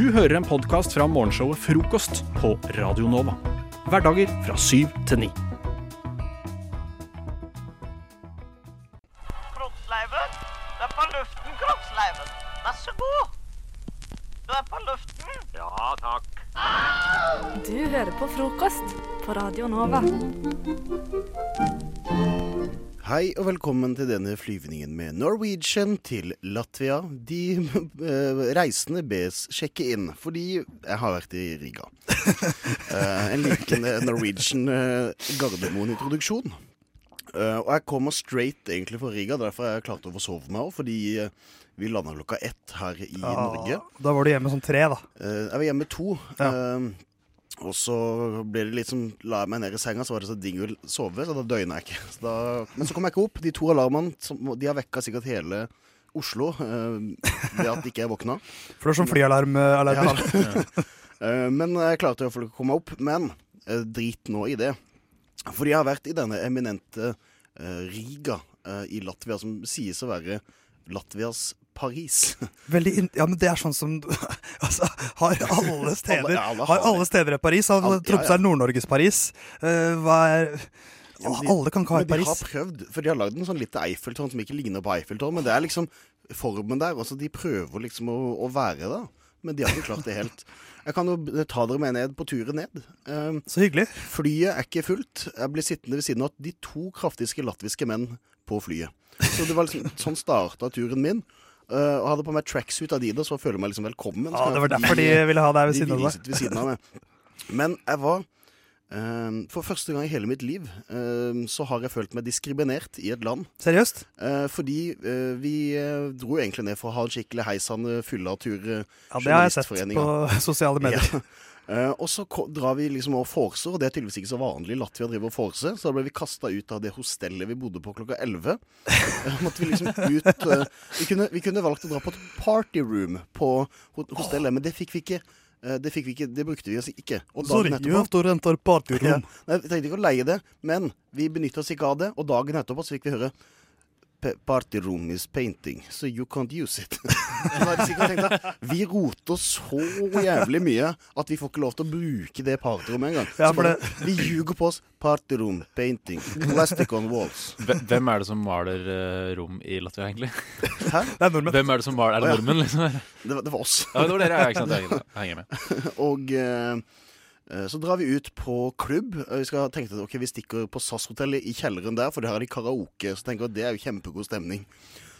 Du hører en podkast fra morgenshowet Frokost på Radio Nova. Hverdager fra syv til ni. Kroppsleiven, du er på luften, Kroppsleiven. Vær så god. Du er på luften. Ja, takk. Du hører på frokost på Radio Nova. Hei og velkommen til denne flyvningen med Norwegian til Latvia. De eh, reisende bes sjekke inn, fordi jeg har vært i Riga. Eh, en liten eh, Norwegian eh, Gardermoen-introduksjon. Eh, og jeg kommer straight egentlig fra Riga, derfor har jeg klart å forsove meg òg. Fordi eh, vi landa klokka ett her i Norge. Da var du hjemme som tre, da. Jeg var hjemme to. Ja. Og så ble det litt som La jeg meg ned i senga, så var det så digg å sove, så da døgna jeg ikke. Så da, men så kom jeg ikke opp. De to alarmene som- de har vekka sikkert hele Oslo eh, ved at ikke jeg våkna. For det er sånn flyalarm-alarmer. Ja. Eh, men jeg klarte i hvert fall ikke å komme opp. Men eh, drit nå i det. For jeg har vært i denne eminente eh, Riga eh, i Latvia, som sies å være Latvias Paris. Veldig ja, men det er sånn som altså, Har alle steder har alle steder et Paris? Har Tromsø er Nord-Norges Paris. Eh, hva er Ja, de- Alle kan ikke ha Men Paris. de har prøvd, for de har lagd en sånn lite Eiffeltårn som ikke ligner på Eiffeltårn, men det er liksom formen der. Altså, de prøver liksom å, å være det, men de har ikke klart det helt. Jeg kan jo ta dere med ned på turen ned. Eh, Så hyggelig. flyet er ikke fullt. Jeg blir sittende ved siden av de to kraftiske latviske menn på flyet. Så det var liksom, sånn starta turen min. Eh, og hadde på meg tracksuit Adidas og føler meg liksom velkommen. Ja, Så det var derfor de ville ha deg ved de siden av ville deg. ved siden av meg. Men jeg var eh, For første gang i hele mitt liv eh, så har jeg følt meg diskriminert i et land. Seriøst? Uh, fordi uh, vi uh, dro egentlig ned for å ha en skikkelig heisende fylla-tur. eh, Ja, det har jeg sett på sosiale medier. Ja. Eh, og så drar vi liksom og forser, og det er tydeligvis ikke så vanlig i Latvia å drive og forse, så da ble vi kasta ut av det hostellet vi bodde på klokka 11. Uh, måtte vi liksom ut uh, vi, kunne, vi kunne valgt å dra på et party room på ho- hostellet, men det fikk vi ikke. eh, det fikk vi ikke, det brukte vi oss ikke. Og dagen etterpå to renter ja, partyrom. nei, Vi trengte ikke å leie det, men vi benytta oss ikke av det. Og dagen etterpå så fikk vi høre "P- Party room is painting, so you can't use it. Så da hadde jeg sikkert tenkt Vi roter så jævlig mye at vi får ikke lov til å bruke det partyrommet engang. Ja, bare, vi ljuger på oss. Party room, painting, plastic on walls. Hvem er det som maler eh, rom i Latvia, egentlig? Hæ? Det er nordmenn. Hvem er det som maler Er det nordmenn, liksom? Det var, det var oss. Ja, det var dere, ja, ikke sant? Jeg henger med. Og eh, så drar vi ut på klubb. Eh, Vi skal tenke at okay, vi stikker på SAS-hotellet i kjelleren der, for der har de karaoke. Så tenker jeg at det er jo kjempegod stemning.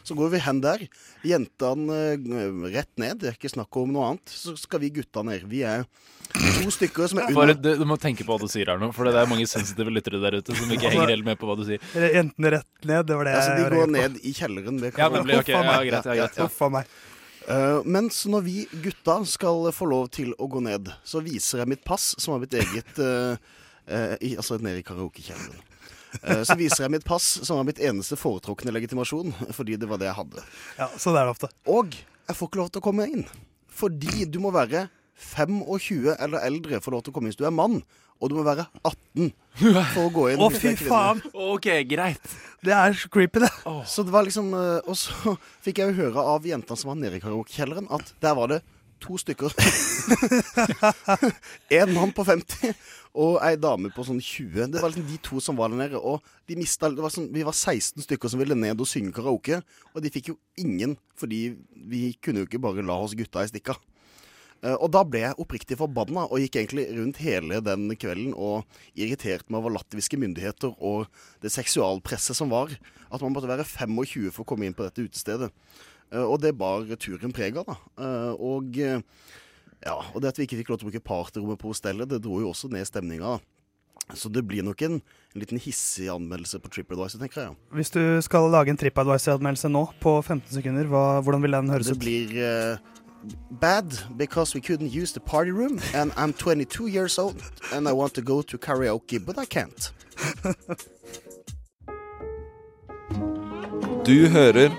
Så går vi hen der. Jentene eh, rett ned. Det er ikke snakk om noe annet. Så skal vi gutta ned. Vi er to stykker som er under Bare, du, du må tenke på hva du sier her nå, for det er mange sensitive lyttere der ute som ikke henger helt med på hva du sier. Jentene rett ned, det var det Altså, de jeg går ned i kjelleren ved Ja, karaoke. nemlig. Ok, Huff a ja, greit. Ja, greit ja. Uh, mens når vi gutta skal få lov til å gå ned, så viser jeg mitt pass, som har mitt eget uh, uh, i, Altså nede i karaokekjelleren. Så viser jeg mitt pass, som var mitt eneste foretrukne legitimasjon, fordi det var det jeg hadde. Ja, sånn er det ofte. Og jeg får ikke lov til å komme inn. Fordi du må være 25 eller eldre for lov til å komme inn hvis du er mann. Og du må være 18 for å gå inn. Å, oh, fy faen! OK, greit. Det er så creepy, det. Så det var liksom eh, Og så fikk jeg jo høre av jentene som var nede i karaokekjelleren, at der var det to stykker. en mann på 50 og ei dame på sånn 20. Det var liksom de to som var der nede. Og de det var sånn, vi var 16 stykker som ville ned og synge karaoke, og de fikk jo ingen, fordi vi kunne jo ikke bare la oss gutta i stikka. Eh, Og da ble jeg oppriktig forbanna, og gikk egentlig rundt hele den kvelden og irritert meg over latviske myndigheter og det seksualpresset som var. At man måtte være 25 for å komme inn på dette utestedet. Eh, Og det bar turen preg av, da. Eh, Og ja, og det at vi ikke fikk lov til å bruke partyrommet på hostellet, det dro jo også ned stemninga. Så det blir nok en, en liten hissig anmeldelse på TripAdvisor, tenker jeg. Hvis du skal lage en TripAdvisor-anmeldelse nå på 15 sekunder, hva, hvordan vil den høres Det ut? blir eh, bad because we couldn't use the party room, and I'm 22 years old, and I want to go to karaoke, but I can't. Du hører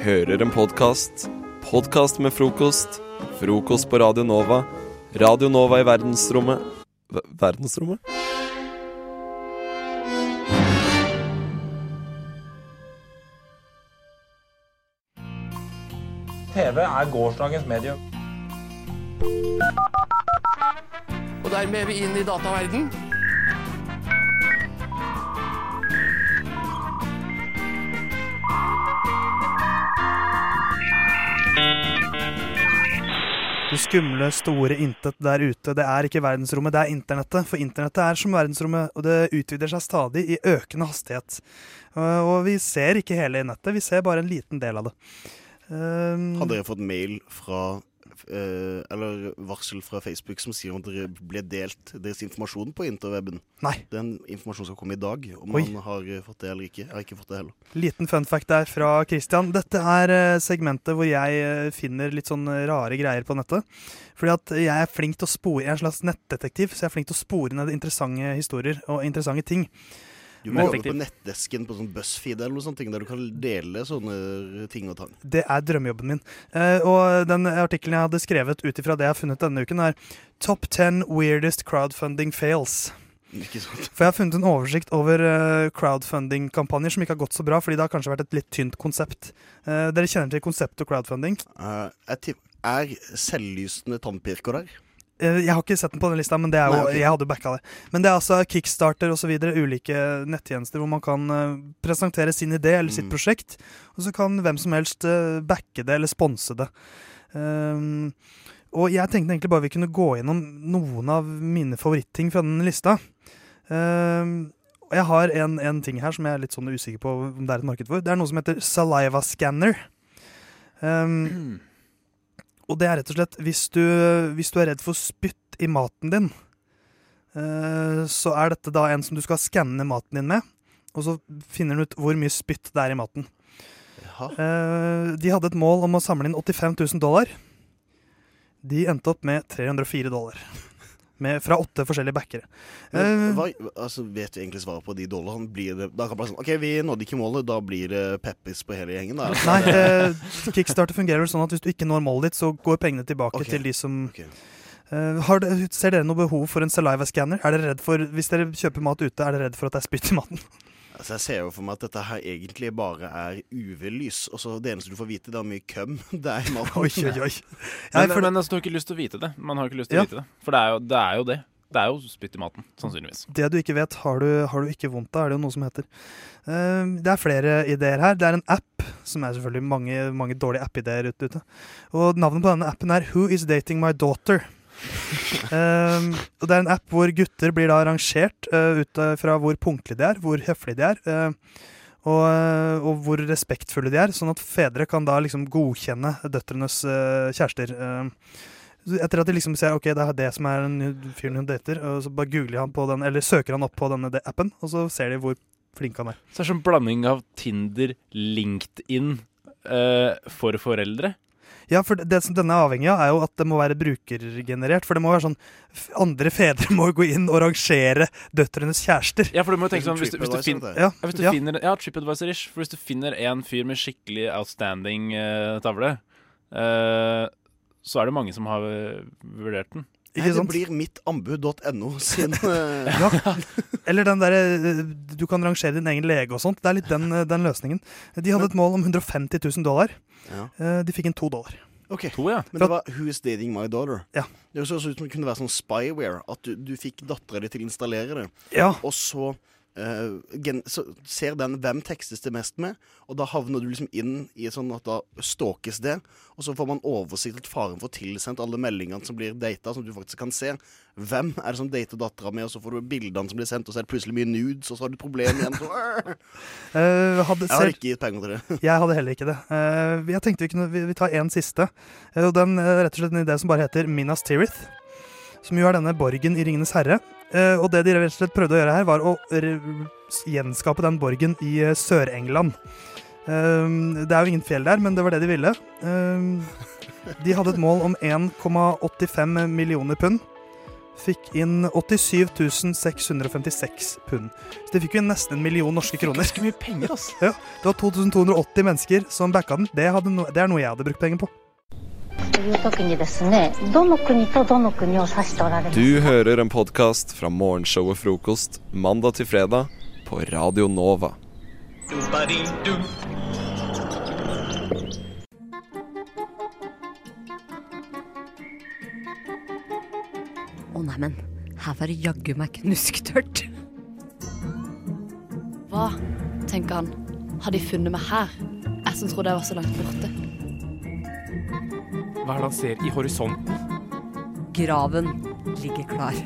Hører en podkast. Podkast med frokost. Frokost på Radio Nova. Radio Nova i verdensrommet v Verdensrommet? TV er gårsdagens medium. Og dermed er vi inn i dataverden. Det skumle, store intet der ute, det er ikke verdensrommet, det er internettet. For internettet er som verdensrommet, og det utvider seg stadig i økende hastighet. Uh, Og vi ser ikke hele nettet, vi ser bare en liten del av det. Um, Hadde dere fått mail fra eh, Eller varsel fra Facebook som sier om dere ble delt deres informasjon på interweben? Nei. Den informasjonen skal komme i dag, om Oi. han har eh, fått det eller ikke. Jeg har ikke fått det heller. Liten fun fact der fra Christian. Dette er eh, segmentet hvor jeg eh, finner litt sånn rare greier på nettet. Fordi at jeg er flink til å spore, jeg er en slags nettdetektiv, så jeg er flink til å spore ned interessante historier og interessante ting. Du må jobbe på nettdesken på sånn BuzzFeed eller noe sånt, der du kan dele sånne ting og tang. Det er drømmejobben min. Uh, og den artikkelen jeg hadde skrevet ut ifra det jeg har funnet denne uken, er Top 10 weirdest crowdfunding fails. Ikke sant? For jeg har funnet en oversikt over uh, crowdfunding-kampanjer som ikke har gått så bra, fordi det har kanskje vært et litt tynt konsept. Uh, dere kjenner til konseptet crowdfunding? Eh, er selvlysende tannpirker der? Eh, Jeg har ikke sett den på den lista, men det er jo, Nei, okay. jeg hadde backa det. Men det er altså Kickstarter osv. ulike nettjenester hvor man kan eh, presentere sin idé eller sitt Mm. prosjekt. Og så kan hvem som helst eh, backe det eller sponse det. Um, og jeg tenkte egentlig bare vi kunne gå gjennom noen av mine favorittting fra den lista. Um, og jeg har en, en ting her som jeg er litt sånn usikker på om det er et marked for. Det er noe som heter saliva scanner. Um, og det er rett og slett hvis du, hvis du er redd for spytt i maten din, eh, så er dette da en som du skal skanne maten din med. Og så finner den ut hvor mye spytt det er i maten. Eh, de hadde et mål om å samle inn 85 000 dollar. De endte opp med 304 dollar. Med, fra åtte forskjellige backere. Men, Eh, hva, altså, vet du egentlig svaret på de dollarene? Blir det, da kan man sånn OK, vi nådde ikke målet, da blir det peppis på hele gjengen, da. Nei, eh, Kickstarter fungerer sånn at hvis du ikke når målet ditt, så går pengene tilbake okay. til de som okay. Uh, har det, Ser dere noe behov for en saliva scanner? Er dere redd for, Hvis dere kjøper mat ute, er dere redd for at det er spytt i maten? Altså, jeg ser jo for meg at dette her egentlig bare er UV-lys, og så det eneste du får vite, det er mye køm det er i maten. Oi, oi, oi. Men, Jeg føler- men altså, du har ikke lyst til å vite det. Man har ikke lyst til Ja. å vite det. For det er, jo, det er jo det. Det er jo spytt i maten, sannsynligvis. det du ikke vet, har du, har du ikke vondt av, er det jo noe som heter. Uh, det er flere ideer her. Det er en app, som er selvfølgelig mange, mange dårlige app-ideer ute. ute. Og navnet på denne appen er Who is dating my daughter? Eh, og det er en app hvor gutter blir da rangert uh, ut fra hvor punktlige de er, hvor høflige de er. uh, og, eh, og hvor respektfulle de er, sånn at fedre kan da liksom godkjenne døtrenes uh, kjærester. eh. Etter at de liksom ser ok, det er det som er den fyren hun dater, og så bare googler han på den, eller søker han opp på denne appen, og så ser de hvor flink han er. Så det er sånn blanding av Tinder, LinkedIn eh, for foreldre. Ja, for det, som denne er avhengig av, er jo at det må være brukergenerert. For det må være sånn Andre fedre må gå inn og rangere døtrenes kjærester. Ja, for du må jo tenke sånn hvis du, hvis du, TripAdvisor, fin. Ja, ja, hvis du ja. finner Ja, TripAdvisor-ish. For hvis du finner en fyr med skikkelig outstanding uh, tavle, uh, så er det mange som har eh, vurdert den. Nei, det sant? blir mittanbud.no sin eh, Ja. Eller den derre eh, Du kan rangere din egen lege og sånt. Det er litt den, eh, den løsningen. De hadde et mål om 150 000 dollar. ja. Eh, De fikk inn to dollar. OK. To, ja. Men det var Who is dating my daughter? Ja. Det så ut som det kunne være sånn spyware. At du, du fikk dattera di til å installere det. Ja. Og så, gen, så ser den hvem tekstes det mest med, og da havner du liksom inn i sånn at da stalkes det. Og så får man oversikt til faren for tilsendt alle meldingene som blir data, som du faktisk kan se. Hvem er det som dater dattera mi, og så får du bildene som blir sendt, og så er det plutselig mye nudes, og så har du et problem igjen. Så. Eh, hadde Jeg har ikke gitt penger til det. jeg hadde heller ikke det. Uh, jeg tenkte vi kunne vi, vi tar en siste. og og den rett og slett en idé som bare heter Minas Tirith. Som jo er denne borgen i Ringenes herre. Eh, og det de rett og slett prøvde å gjøre her, var å gjenskape den borgen i eh, Sør-England. Eh, det er jo ingen fjell der, men det var det de ville. Eh, de hadde et mål om 1,85 millioner pund. Fikk inn 87 656 pund. Så de fikk jo nesten en million norske kroner. Ganske mye penger, altså. Ja, det var 2280 mennesker som backa den. Det, no det er noe jeg hadde brukt penger på. という時にですねどの国とどの国を指しておられます Du hører en podkast fra morgenshowet Frokost mandag til fredag på Radio Nova. Å neimen, her var det jaggu meg knusktørt. Hva, tenker han, har de funnet meg her? Jeg som trodde jeg var så langt borte. Hva er det han ser i horisonten? Graven ligger klar.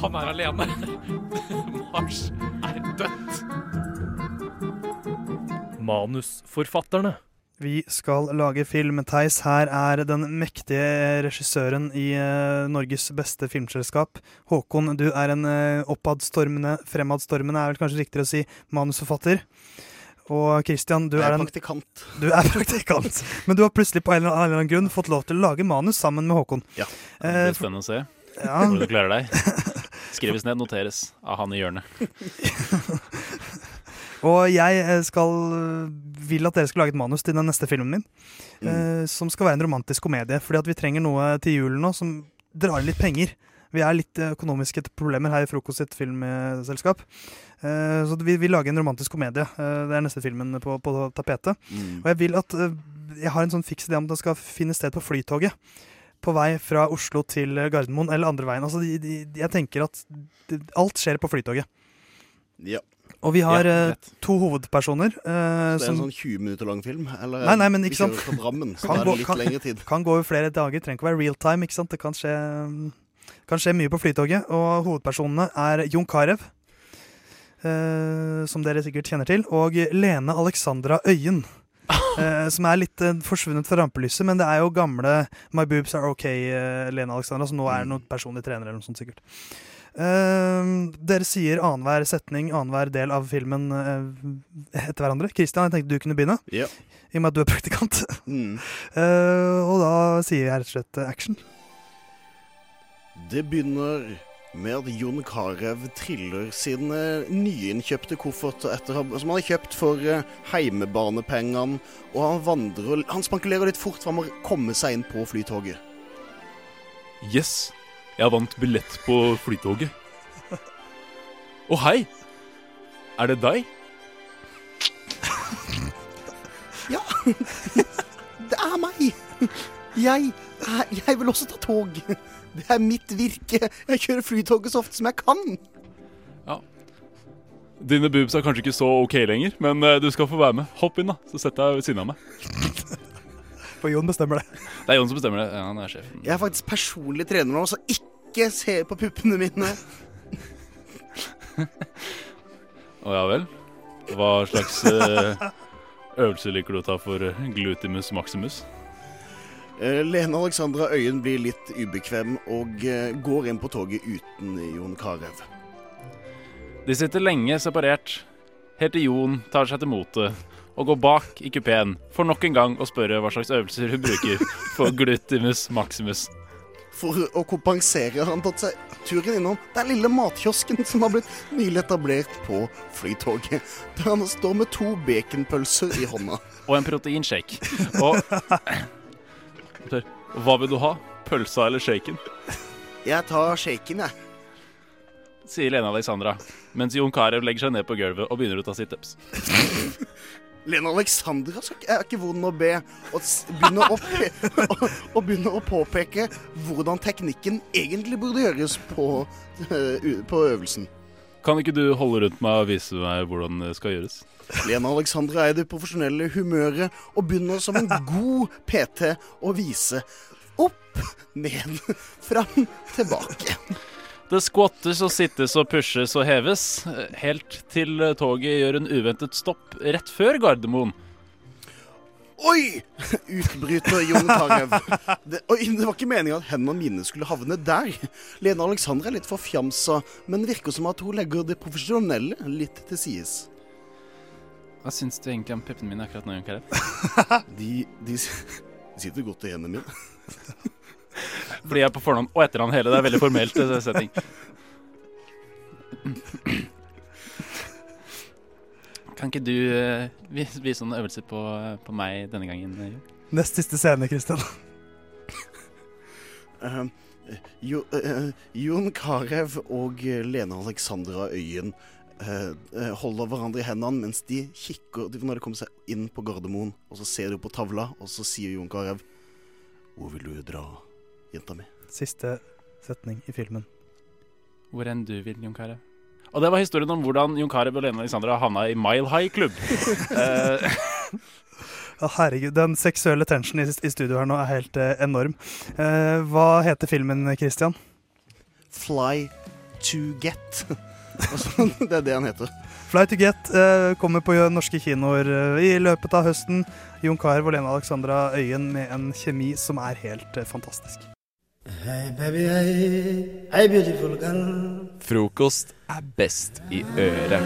Han er alene. Mars er dødt. Manusforfatterne. Vi skal lage film. Theis her er den mektige regissøren i eh, Norges beste filmselskap. Håkon, du er en uh, oppadstormende, fremadstormende er vel kanskje riktigere å si, manusforfatter. Og Christian, du er, er en praktikant. Du er praktikant. Men du har plutselig på en eller annen- grunn fått lov til å lage manus sammen med Håkon. Ja. Det Eh, blir spennende å se ja. hvordan du klarer deg. Skrives ned, noteres av han i hjørnet. Og jeg eh, skal, vil at dere skal lage et manus til den neste filmen min. eh, som skal være en romantisk komedie. Fordi at vi trenger noe til julen nå som drar inn litt penger. Vi er litt økonomiske problemer her i Frokost sitt filmselskap. Eh, så vi vil lage en romantisk komedie. Eh, det er neste filmen på, på tapetet. Mm. Og jeg vil at eh, Jeg har en sånn fiks idé om at den skal finne sted på Flytoget. På vei fra Oslo til Gardermoen, eller andre veien. Altså, de, de, jeg tenker at de, alt skjer på Flytoget. Ja. Og vi har Ja, to hovedpersoner. eh, Det er en sånn 20 minutter lang film? Eller Nei, nei, men ikke sant. fra Drammen, så Kan er gå- litt kan- lengre tid. kan gå over flere dager. Trenger ikke å være real time. ikke sant? Det kan skje, kan skje mye på Flytoget. Og hovedpersonene er Jon Carew, som dere sikkert kjenner til, og Lene Alexandra Øyen. Uh, som er litt uh, forsvunnet fra rampelyset, men det er jo gamle My Boobs Are OK, uh, Lene Alexandra, som nå er noen personlig trener eller noe sånt sikkert. Eh, dere sier annenhver setning, annenhver del av filmen eh, etter hverandre. Christian, jeg tenkte du kunne begynne, yeah. i og med at du er praktikant. Mm. Eh, og da sier jeg rett og slett eh, action. Det begynner med at Jon Carew triller sin eh, nyinnkjøpte koffert etter, som han har kjøpt for eh, heimebanepengene, og han vandrer Han spankulerer litt fort for han må komme seg inn på flytoget. Yes, jeg vant billett på flytoget. Å hei! Er det deg? Ja, det er meg! Jeg, jeg vil også ta tog. Det er mitt virke. Jeg kjører flytoget så ofte som jeg kan. Ja. Dine boobs er kanskje ikke så ok lenger, men eh, du skal få være med. Hopp inn, da, så setter jeg ved siden av meg. For Jon bestemmer det. Det er Jon som bestemmer det. Ja, han er sjefen. Jeg er faktisk personlig trener nå, så ikke se på puppene mine. Å ja vel? Hva slags eh, øvelse liker du å ta for eh, glutimus maximus? Eh, Lene Alexandra Øyen blir litt ubekvem og eh, går inn på toget uten Jon Carew. De sitter lenge separert, helt til Jon tar seg til motet og går bak i kupeen for nok en gang å spørre hva slags øvelser hun bruker for glutimus maximus. For å kompensere har han tatt seg turen innom den lille matkiosken som har blitt nylig etablert på Flytoget. Der han står med to baconpølser i hånda. Og en proteinshake. Og Spør, Hva vil du ha? Pølsa eller shaken? Jeg tar shaken, jeg. Sier Lene Alexandra, mens Jon Carew legger seg ned på gulvet og begynner å ta situps. Lene Alexandra skal ikke- er ikke vond å be. Og begynne å, og, og begynner å påpeke hvordan teknikken egentlig burde gjøres på, eh, på øvelsen. Kan ikke du holde rundt meg og vise meg hvordan det skal gjøres? Lena Alexandra er i det profesjonelle humøret og begynner som en god PT å vise opp, ned, fram, tilbake. Det skvattes og sittes og pushes og heves, helt til toget gjør en uventet stopp rett før Gardermoen. Oi! Utbryter Jon Carew. Det, oi, det var ikke meninga at hendene mine skulle havne der. Lena Alexandra er litt forfjamsa, men virker som at hun legger det profesjonelle litt til sides. Hva syns du egentlig om puppene mine akkurat nå, Jon Carew? De, de, de sitter godt i hendene mine. Fordi jeg er på fornavn og etternavn hele. Det er veldig formelt eh, setting. Kan ikke du uh, vise noen øvelser på, på meg denne gangen? eh, Jon? Nest siste scene, Kristian. uh, jo, uh, Jon Carew og Lene Lena Alexandra Øyen eh, eh, holder hverandre i hendene mens de kikker de- Når de kommer seg inn på Gardermoen, og så ser de på tavla, og så sier Jon Carew Hvor vil du dra, jenta mi? Siste setning i filmen. Hvor enn du vil, Jon Carew. Og det var historien om hvordan Jon Carew og Lene Alexandra havna i Mile High Club. Eh, herregud, den seksuelle tensionen i, i studio her nå er helt eh, enorm. Eh, hva heter filmen, Christian? Fly to get. Det er det han heter. Fly to Get eh, kommer på norske kinoer eh, i løpet av høsten. Jon Carew og Lena Alexandra Øyen med en kjemi som er helt eh, fantastisk. Hey baby, hey, hey beautiful girl. Frokost er best i øret.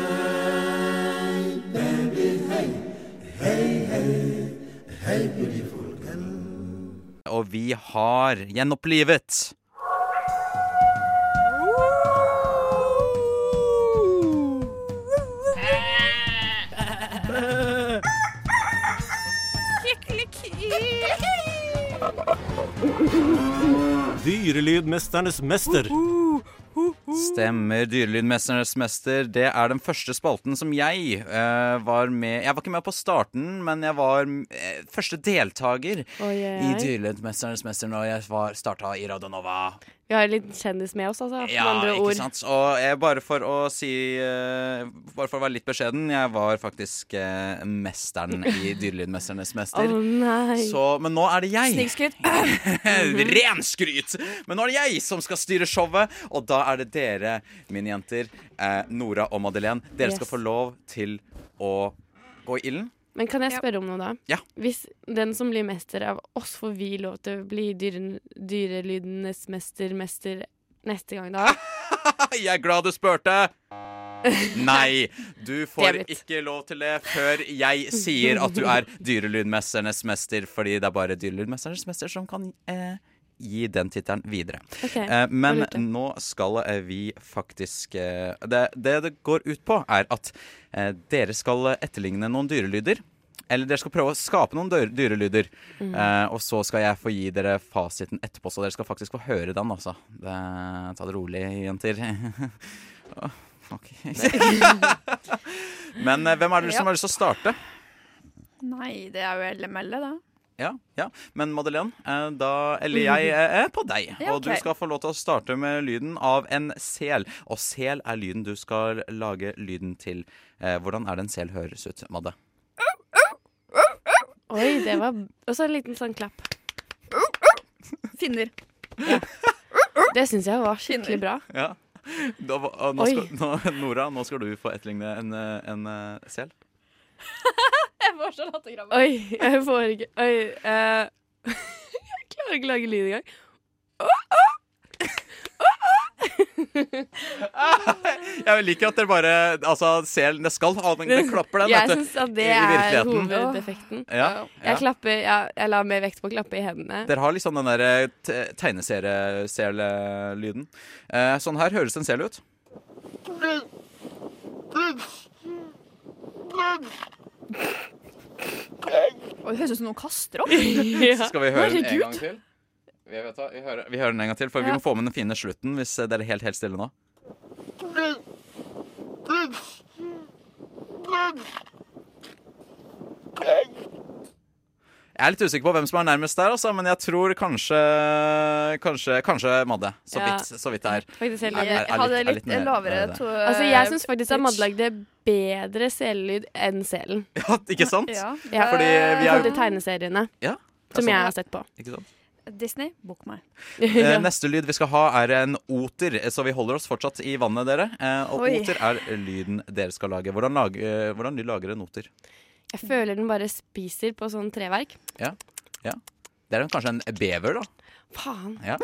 Og vi har gjenopplivet Dyrelydmesternes mester. Stemmer. Dyrelydmesternes mester. Det er den første spalten som jeg uh, var med Jeg var ikke med på starten, men jeg var uh, første deltaker oh, yeah. i. Dyrelydmesternes mester når jeg var starta i Radionova. Vi har en liten kjendis med oss, altså. Ja, andre ikke ord. sant. Og jeg, bare for å si uh, Bare for å være litt beskjeden, jeg var faktisk uh, mesteren i Dyrelydmesternes mester. Å, nei. Så, men nå er det jeg. Snikskryt. Ren skryt! Men nå er det jeg som skal styre showet, og da er det dere, mine jenter, uh, Nora og Madeleine. Dere Yes. skal få lov til å gå i ilden. Men kan jeg spørre om noe, da? Ja. Hvis den som blir mester av oss, får vi lov til å bli dyre, dyrelydenes mester, mester neste gang, da? Jeg er glad du spurte! Nei, du får ikke lov til det før jeg sier at du er Dyrelydmesternes mester, fordi det er bare Dyrelydmesternes mester som kan eh, gi den tittelen videre. Okay, Eh, men nå skal eh, vi faktisk eh, det, det det går ut på, er at eh, dere skal etterligne noen dyrelyder. Eller dere skal prøve å skape noen dyrelyder. Mm. Eh, og så skal jeg få gi dere fasiten etterpå, så dere skal faktisk få høre den, altså. Det, ta det rolig, jenter. Ok. Men eh, hvem er det som har lyst til å starte? Nei, det er jo LML, da. Ja, ja. Men Madeleine, eh, da Eller jeg eh, er på deg. Ja, Og du skal få lov til å starte med lyden av en sel. Og sel er lyden du skal lage lyden til. Eh, hvordan er det en sel høres ut, Madde? Oi, det var Og så en liten sånn klapp. Finner. Det syns jeg var skikkelig bra. Ja. Da, nå skal, nå, Nora, nå skal du få etterligne en, en sel. Jeg får så latterkrampe. Oi, jeg får ikke Oi. Uh, jeg klarer ikke å lage lyd engang. Jeg liker at dere bare Altså, selen Det skal ha den, den klapper, den. Jeg syns at det er hovedeffekten. Ja, ja. Jeg klapper ja, jeg la mer vekt på å klappe i hendene. Dere har liksom den der te- tegneseriesel-lyden. Eh, sånn her høres en sel ut. Og det høres ut som noen kaster opp. Skal vi høre den en gang til? Vi, vet vi, hører, vi hører den en gang til, for vi må få med den fine slutten hvis eh, dere er helt, helt stille nå. Jeg er litt usikker på hvem som er nærmest der, altså, men jeg tror kanskje Kanskje, kanskje Madde. Så Ja. vidt, så vidt det er. Faktisk Er- er- er Jeg hadde er litt mer- lavere er to- Altså, jeg syns faktisk at. Madde lagde bedre selelyd enn selen. Ja, ikke sant? Ja. Ja, Fordi vi har er forhold tegneseriene, Ja, som altså- jeg har sett på. Ikke sant? Disney, bok meg. Eh, neste lyd vi skal ha, er en oter, eh, så vi holder oss fortsatt i vannet, dere. Eh, og Oi. oter er lyden dere skal lage. Hvordan, lage, eh, hvordan lyd lager en oter? Jeg føler den bare spiser på sånn treverk. Ja. ja. Det er kanskje en bever, da. Faen. Ja.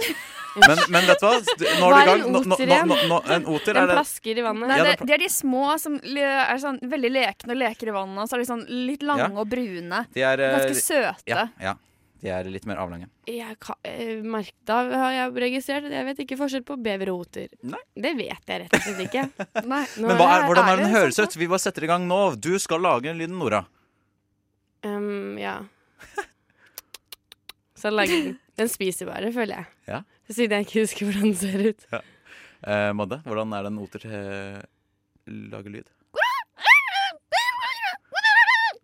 Men, men vet du hva? Nå Hva er du i gang. en oter igjen? En oter Den er plasker i vannet. Nei, det, det- er de små som er sånn veldig lekne og leker i vannet. Og så er de sånn litt lange Ja. og brune. De er eh, Ganske søte. Ja, ja. De er litt mer avlange. Jeg kan, eh, merk, da har jeg registrert at jeg vet ikke forskjell på bever og oter. Det vet jeg rett og slett ikke. Nei. Nå Men hva er, hvordan er den høres sånn ut? Vi bare setter i gang nå. Du skal lage en lyden, Nora. Um, ja. Så lager den Den spiser bare, føler jeg. Ja. Siden jeg ikke husker hvordan den ser ut. Ja. Eh, Madde, hvordan er det en oter lager lyd?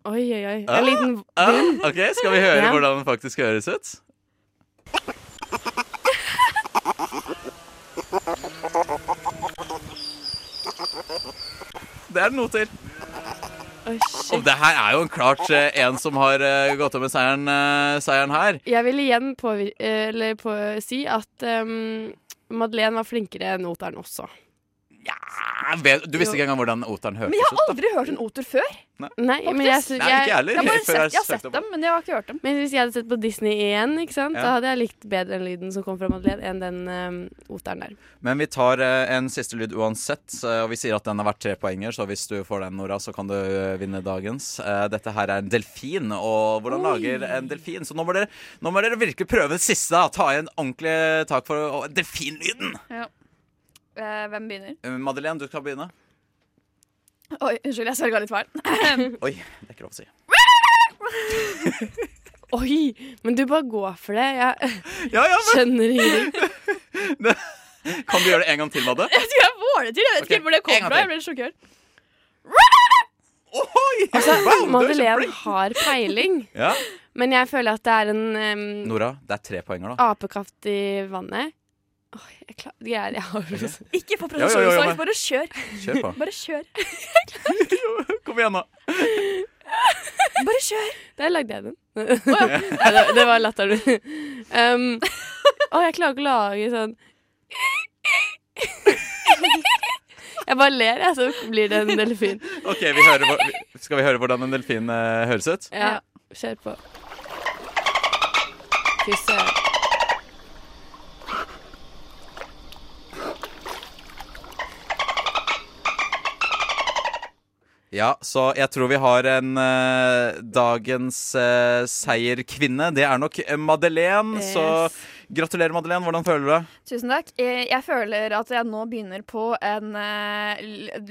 Oi, oi, oi. Ah, En liten ah. OK, skal vi høre Ja. hvordan den faktisk høres ut? Det er det noe til. Og det her er jo en klart eh, en som har eh, gått av med seieren, eh, seieren her. Jeg vil igjen eller på si at um, Madeleine var flinkere enn Oteren også. Du visste ikke engang hvordan oteren hørtes Men jeg har ut? aldri hørt en oter før. Nei. Nei, men jeg, jeg, Nei, ikke heller. Jeg har, bare sett, jeg har sett dem, men jeg har ikke hørt dem. Men hvis jeg hadde sett på Disney igjen, ikke sant? Ja. da hadde jeg likt bedre den lyden som kom fra Madeleine, enn den um, Oteren der. Men vi tar uh, en siste lyd uansett, uh, og vi sier at den har vært tre poenger, så hvis du får den, Nora, så kan du uh, vinne dagens. Eh, Dette her er en delfin, og hvordan Oi. lager en delfin? Så nå må dere, nå må dere virkelig prøve det siste, da. Ta i en ordentlig tak for delfinlyden. Ja. Eh, hvem begynner? Eh, Madeleine, du skal begynne. Oi, unnskyld, jeg svelga litt feil. Oi, det er ikke lov å si. Oi! Men du bare går for det. Jeg Ja, ja, men skjønner ingenting. Kan du gjøre det en gang til, Madde? Jeg tror jeg får det til. Jeg vet okay. ikke hvor det kom fra. Jeg ble sjokkert. Altså, Wow, Madeleine har peiling, Ja. men jeg føler at det er en um, Nora, det er tre poenger, da. apekatt i vannet. Oi, jeg klar, jeg, jeg har Ikke få Jo, jo, jo, jo, produksjonsangst, bare kjør. Kjør på. Bare kjør. Kom igjen, da. Bare kjør. Der lagde jeg den. Nei, det, det var latteren min. Um, å, jeg klarer ikke å lage sånn Jeg bare ler, jeg, så blir det en delfin. Ok, vi hører, Skal vi høre hvordan en delfin uh, høres ut? Ja, kjør på. Fy søren. Ja, så jeg tror vi har en uh, dagens uh, seierkvinne. Det er nok Madeleine, Madeleine. Så Yes. Gratulerer, Madeleine. Hvordan føler du deg? Tusen takk. Jeg, føler at jeg nå begynner på en eh,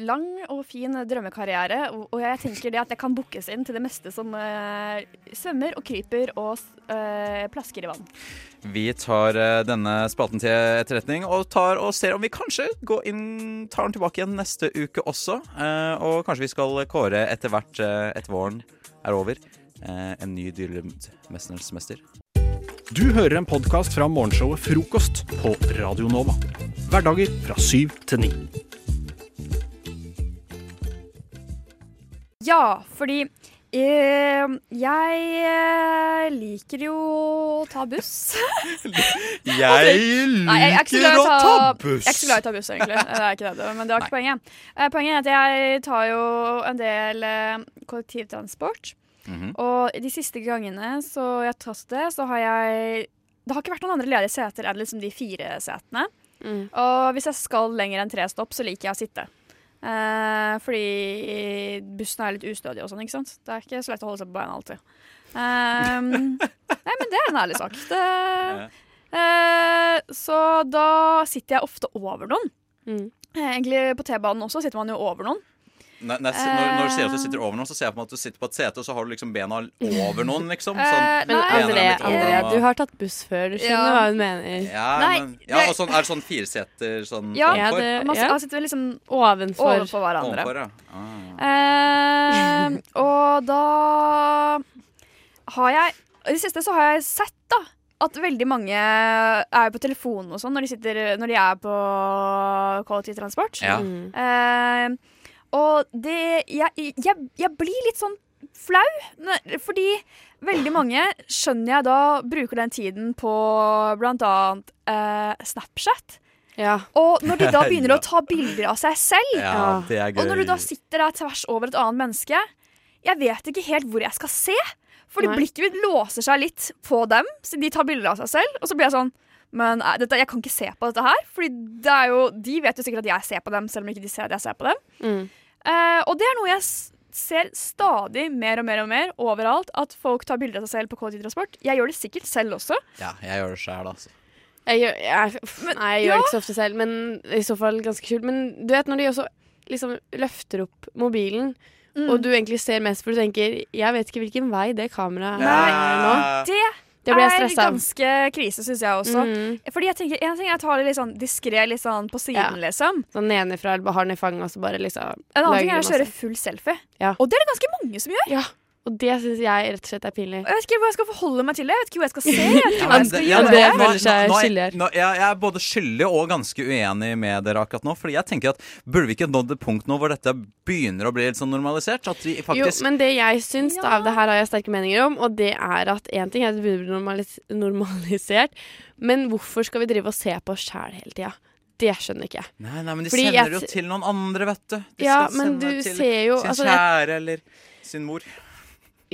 lang og fin drømmekarriere. Og, jeg tenker det at jeg kan bookes inn til det meste som eh, svømmer og kryper og eh, plasker i vann. Vi tar denne spalten til etterretning og, tar, og ser om vi kanskje går inn, tar den tilbake igjen neste uke også. Og kanskje vi skal kåre etter hvert, etter våren er over, en ny Dyrelydmesternes mester. Du hører en podkast fra morgenshowet Frokost på Radio Nova. Hverdager fra syv til ni. Ja, fordi eh, jeg eh, liker jo å ta buss. Jeg Nei, jeg er liker å ta buss! Jeg er ikke så glad i å ta buss, egentlig. Det er ikke det, men det var ikke poenget. Eh, Poenget er at jeg tar jo en del eh, kollektivtransport. Mhm. Og de siste gangene så jeg har tatt det, så har jeg Det har ikke vært noen andre ledige seter enn liksom de fire setene. Og hvis jeg skal lenger enn tre stopp, så liker jeg å sitte. Eh, fordi bussen er litt ustødig og sånn, ikke sant. Det er ikke så lett å holde seg på beina alltid. Um, nei, men det er en ærlig sak. Det, eh, så da sitter jeg ofte over noen. Mm. Eh, Egentlig på T-banen også sitter man jo over noen. Nei, nei, når, når du sier at du sitter over noen, så ser jeg på meg at du sitter på et sete, og så har du liksom bena over noen, liksom. Sånn, Men André, André, og- du har tatt buss før. Du skjønner Ja. hva hun mener. Ja, Nei, men, ja og sånn, er det sånn fireseter sånn Ja, ovenfor? det- Man ja. man sitter liksom Ovenfor. ovenfor hverandre. Ovenfor, ja. Ah. Eh, og da har jeg I det siste så har jeg sett da at veldig mange er på telefonen og sånn når de, sitter, når de er på kollektivtransport. Ja. Mm. Eh, og det jeg, jeg, jeg blir litt sånn flau, fordi veldig mange, skjønner jeg da, bruker den tiden på blant annet eh, Snapchat. Ja. Og når de da begynner Ja. å ta bilder av seg selv, ja, det er gøy. og når du da sitter der tvers over et annet menneske Jeg vet ikke helt hvor jeg skal se. Fordi Nei. blikket mitt låser seg litt på dem, så de tar bilder av seg selv. Og så blir jeg sånn Men eh, dette, jeg kan ikke se på dette her. Fordi det er jo, de vet jo sikkert at jeg ser på dem, selv om ikke de ser at jeg ser på dem. Mm. Eh, og det er noe jeg ser stadig mer og mer og mer overalt. At folk tar bilder av seg selv på kollektivtransport. Jeg gjør det sikkert selv også. Ja, jeg gjør det sjæl, altså. Jeg gjør, jeg, nei, jeg gjør det ikke så ofte selv, men i så fall ganske kult. Men du vet når de også liksom løfter opp mobilen, Mm. og du egentlig ser mest for du tenker Jeg vet ikke hvilken vei det kameraet er nå. Det, Det blir jeg er stressa av. ganske krise, syns jeg også. Mm. Fordi jeg tenker, en ting er å ta det litt sånn diskré litt sånn på siden, Ja. liksom. Sånn nedenfra eller har den i fanget, og så bare liksom En annen ting er å kjøre full selfie. Ja. Og det er det ganske mange som gjør. Ja. Og det syns jeg rett og slett er pinlig. Jeg vet ikke hva jeg skal forholde meg til det. Jeg vet ikke hva jeg skal se. Jeg vet ikke hva jeg skal gjøre. men nå- seg nå- nå er- nå- Jeg jeg er både skyldig og ganske uenig med dere akkurat nå. Fordi jeg tenker at Burde vi ikke nådd et punkt nå hvor dette begynner å bli litt sånn normalisert? At vi faktisk Jo, men det jeg syns av det her har jeg sterke meninger om, og det er at én ting er at det begynner å bli normalis normalisert, men hvorfor skal vi drive og se på oss sjæl hele tida? Det skjønner ikke jeg. Nei, nei, men de Fordi sender jeg jo til noen andre, vet du. De Ja, skal men sende du til ser jo- sin altså, jeg- kjære eller sin mor.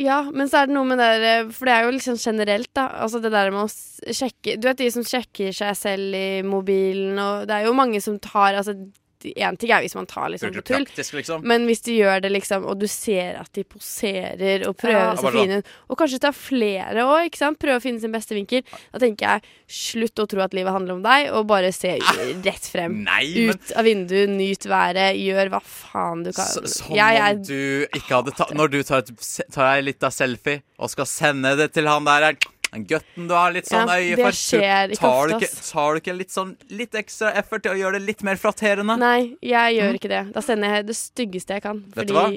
Ja, men så er det noe med det der, For det er jo liksom generelt, da. Altså det der med å sjekke Du vet de som sjekker seg selv i mobilen, og det er jo mange som tar Altså Én ting er hvis man tar liksom på tull, liksom. men hvis de gjør det liksom, og du ser at de poserer og prøver Ja, å se sånn. fine ut, og kanskje tar flere ikke sant, prøve å finne sin beste vinkel, da tenker jeg slutt å tro at livet handler om deg, og bare se rett frem. Ah, Nei, men- Ut av vinduet, nyt været, gjør hva faen du kan. Så, som Jeg jeg... om du ikke hadde tatt Når du tar, tar ei lita selfie og skal sende det til han der den gutten du har litt sånn Ja, øye det for skjer ikke tar, du ofte, ikke, tar du ikke litt sånn Litt ekstra effort til å gjøre det litt mer flatterende? Nei, jeg gjør Mm. ikke det. Da sender jeg det styggeste jeg kan. Vet du hva?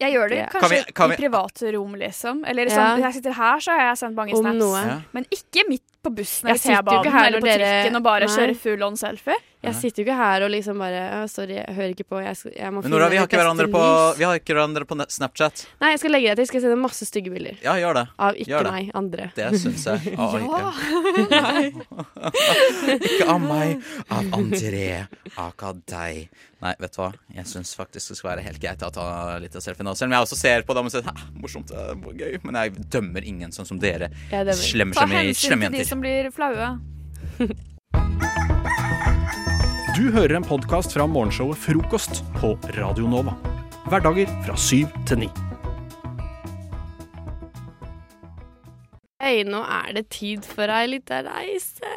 Jeg gjør det kanskje Kan vi- kan vi- i private rom, liksom. Eller Ja. sånn, jeg sitter her, så har jeg sendt mange Om snaps. noe. Ja. Men ikke midt på bussen eller T-banen eller på dere- trikken og bare Nei. kjører full on selfie. Jeg sitter jo ikke her og liksom bare Sorry, jeg hører ikke på. Jeg, skal, jeg må Men Nora, vi har på, lys». vi har ikke hverandre på Snapchat. Nei, jeg skal legge deg til. Jeg Skal sende masse stygge bilder. Ja, gjør det. Av ikke Gjør det. meg, andre. Det syns jeg. Oi, Ja. Ikke av meg, av André. Aka deg. Nei, vet du hva? Jeg syns faktisk det skal være helt greit å ta litt av selfien nå. Selv om jeg også ser på dem og sier Hæ, morsomt, det er gøy. Men jeg dømmer ingen sånn som dere. Slemme, slemme, jenter. Som blir flaue. Du hører en podkast fra morgenshowet Frokost på Radio Nova. Hverdager fra syv til ni. Hei, nå er det tid for ei lita reise.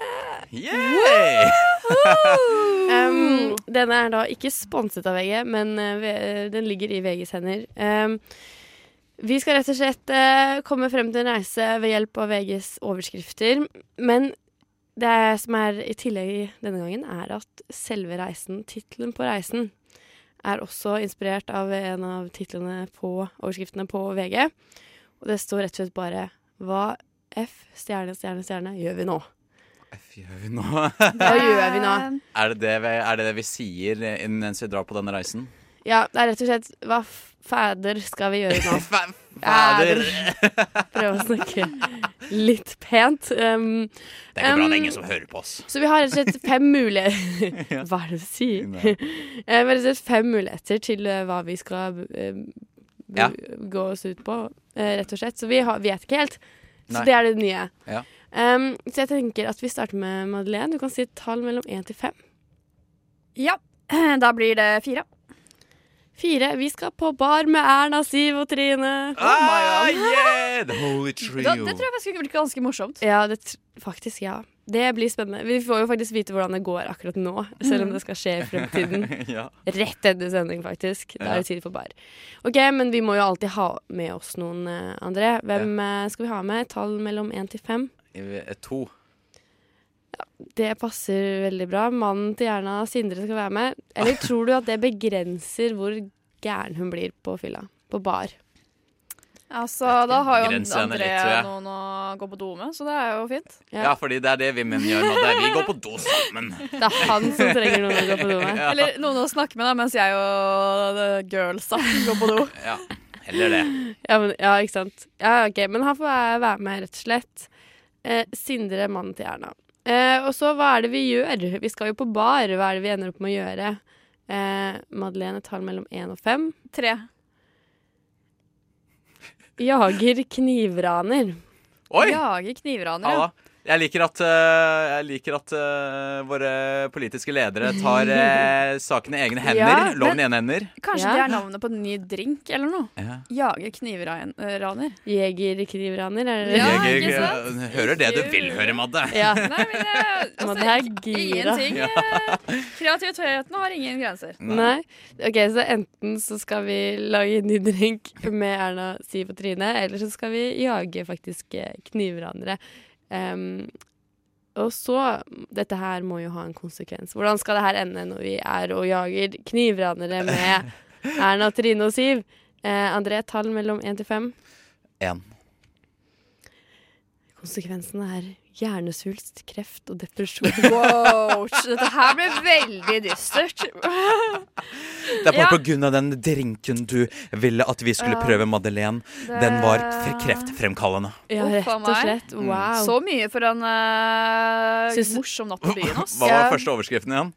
Yay! um, denne er da ikke sponset av VG, men uh, den ligger i VGs hender. Um, vi skal rett og slett eh, komme frem til en reise ved hjelp av VGs overskrifter. Men det som er i tillegg denne gangen, er at selve reisen, tittelen på reisen, er også inspirert av en av titlene på overskriftene på VG. Og det står rett og slett bare Hva F, stjerne, stjerne, stjerne, gjør vi nå? F Gjør vi nå? Hva gjør vi nå? Er det det, vi, er det det vi sier eh, mens vi drar på denne reisen? Ja, det er rett og slett Hva fæder fader skal vi gjøre nå? fader. Prøve å snakke litt pent. Um, Det går bra, det er um, ingen som hører på oss. Så vi har rett og slett fem muligheter Hva er det du sier? Eh, Vi har rett og slett fem muligheter til uh, hva vi skal uh, Ja. gå oss ut på, uh, rett og slett. Så vi har, vet ikke helt. Så Nei. det er det nye. Ja. Um, så jeg tenker at vi starter med Madeleine. Du kan si et tall mellom én til fem. Ja, da blir det fire. Fire. Vi skal på bar med Erna, Siv og Trine. Ah, yeah! The holy trio. Da, det tror jeg faktisk blir ganske morsomt. Ja, det, faktisk, ja. Det blir spennende. Vi får jo faktisk vite hvordan det går akkurat nå, selv om det skal skje i fremtiden. ja. Rett etter sending, faktisk. Da er det tid for bar. Ok, men vi må jo alltid ha med oss noen, eh, André. Hvem ja. skal vi ha med? Tall mellom én til fem? Eh, To. Det passer veldig bra. Mannen til Erna, Sindre, skal være med. Eller tror du at det begrenser hvor gæren hun blir på fylla? På bar? Altså, da har jo Andrea André litt, noen å gå på do med, så det er jo fint. Ja. fordi det er det vi menn gjør nå. Det er vi går på do sammen. Det er han som trenger noen å gå på do med. Ja. Eller noen å snakke med, da, mens jeg og the girlsa går på do. Ja, heller det. Ja, men, ja, ikke sant. Ja, ok, Men han får være- være med, rett og slett. Eh, Sindre, mannen til Erna. Eh, og så, hva er det vi gjør? Vi skal jo på bar. Hva er det vi ender opp med å gjøre? Eh, Madeleine tar mellom én og fem. Tre. Jager knivraner. Oi! Jager knivraner, Halla. Jeg liker at, eh, jeg liker at uh, våre politiske ledere tar uh, saken i egne hender. Ja, Loven i egne hender. Kanskje Ja. det er navnet på en ny drink eller noe? Ja. Jager knivraner. Jeger knivraner, er det Ja, jeg ikke sant? hører det du vil høre, Madde. Ja. Nei, men jeg, altså, Madde er gira. Ingenting. Kreativiteten har ingen grenser. Nei. Ok, så enten så skal vi lage en ny drink med Erna, Siv og Trine, eller så skal vi jage faktisk knivranere. Em, og så Dette her må jo ha en konsekvens. Hvordan skal det her ende når vi er og jager knivranere med Erna, Trine og Siv? Uh, André, tall mellom én til fem. én. Konsekvensen er hjernesvulst, kreft og depresjon. Wow, dette her ble veldig dystert. Det er bare Ja. på grunn av den drinken du ville at vi skulle prøve, Madeleine. Det- Den var kreftfremkallende. Ja, rett og slett. Wow. Så mye for en uh, morsom natt på byen. Hva var første overskriften igjen?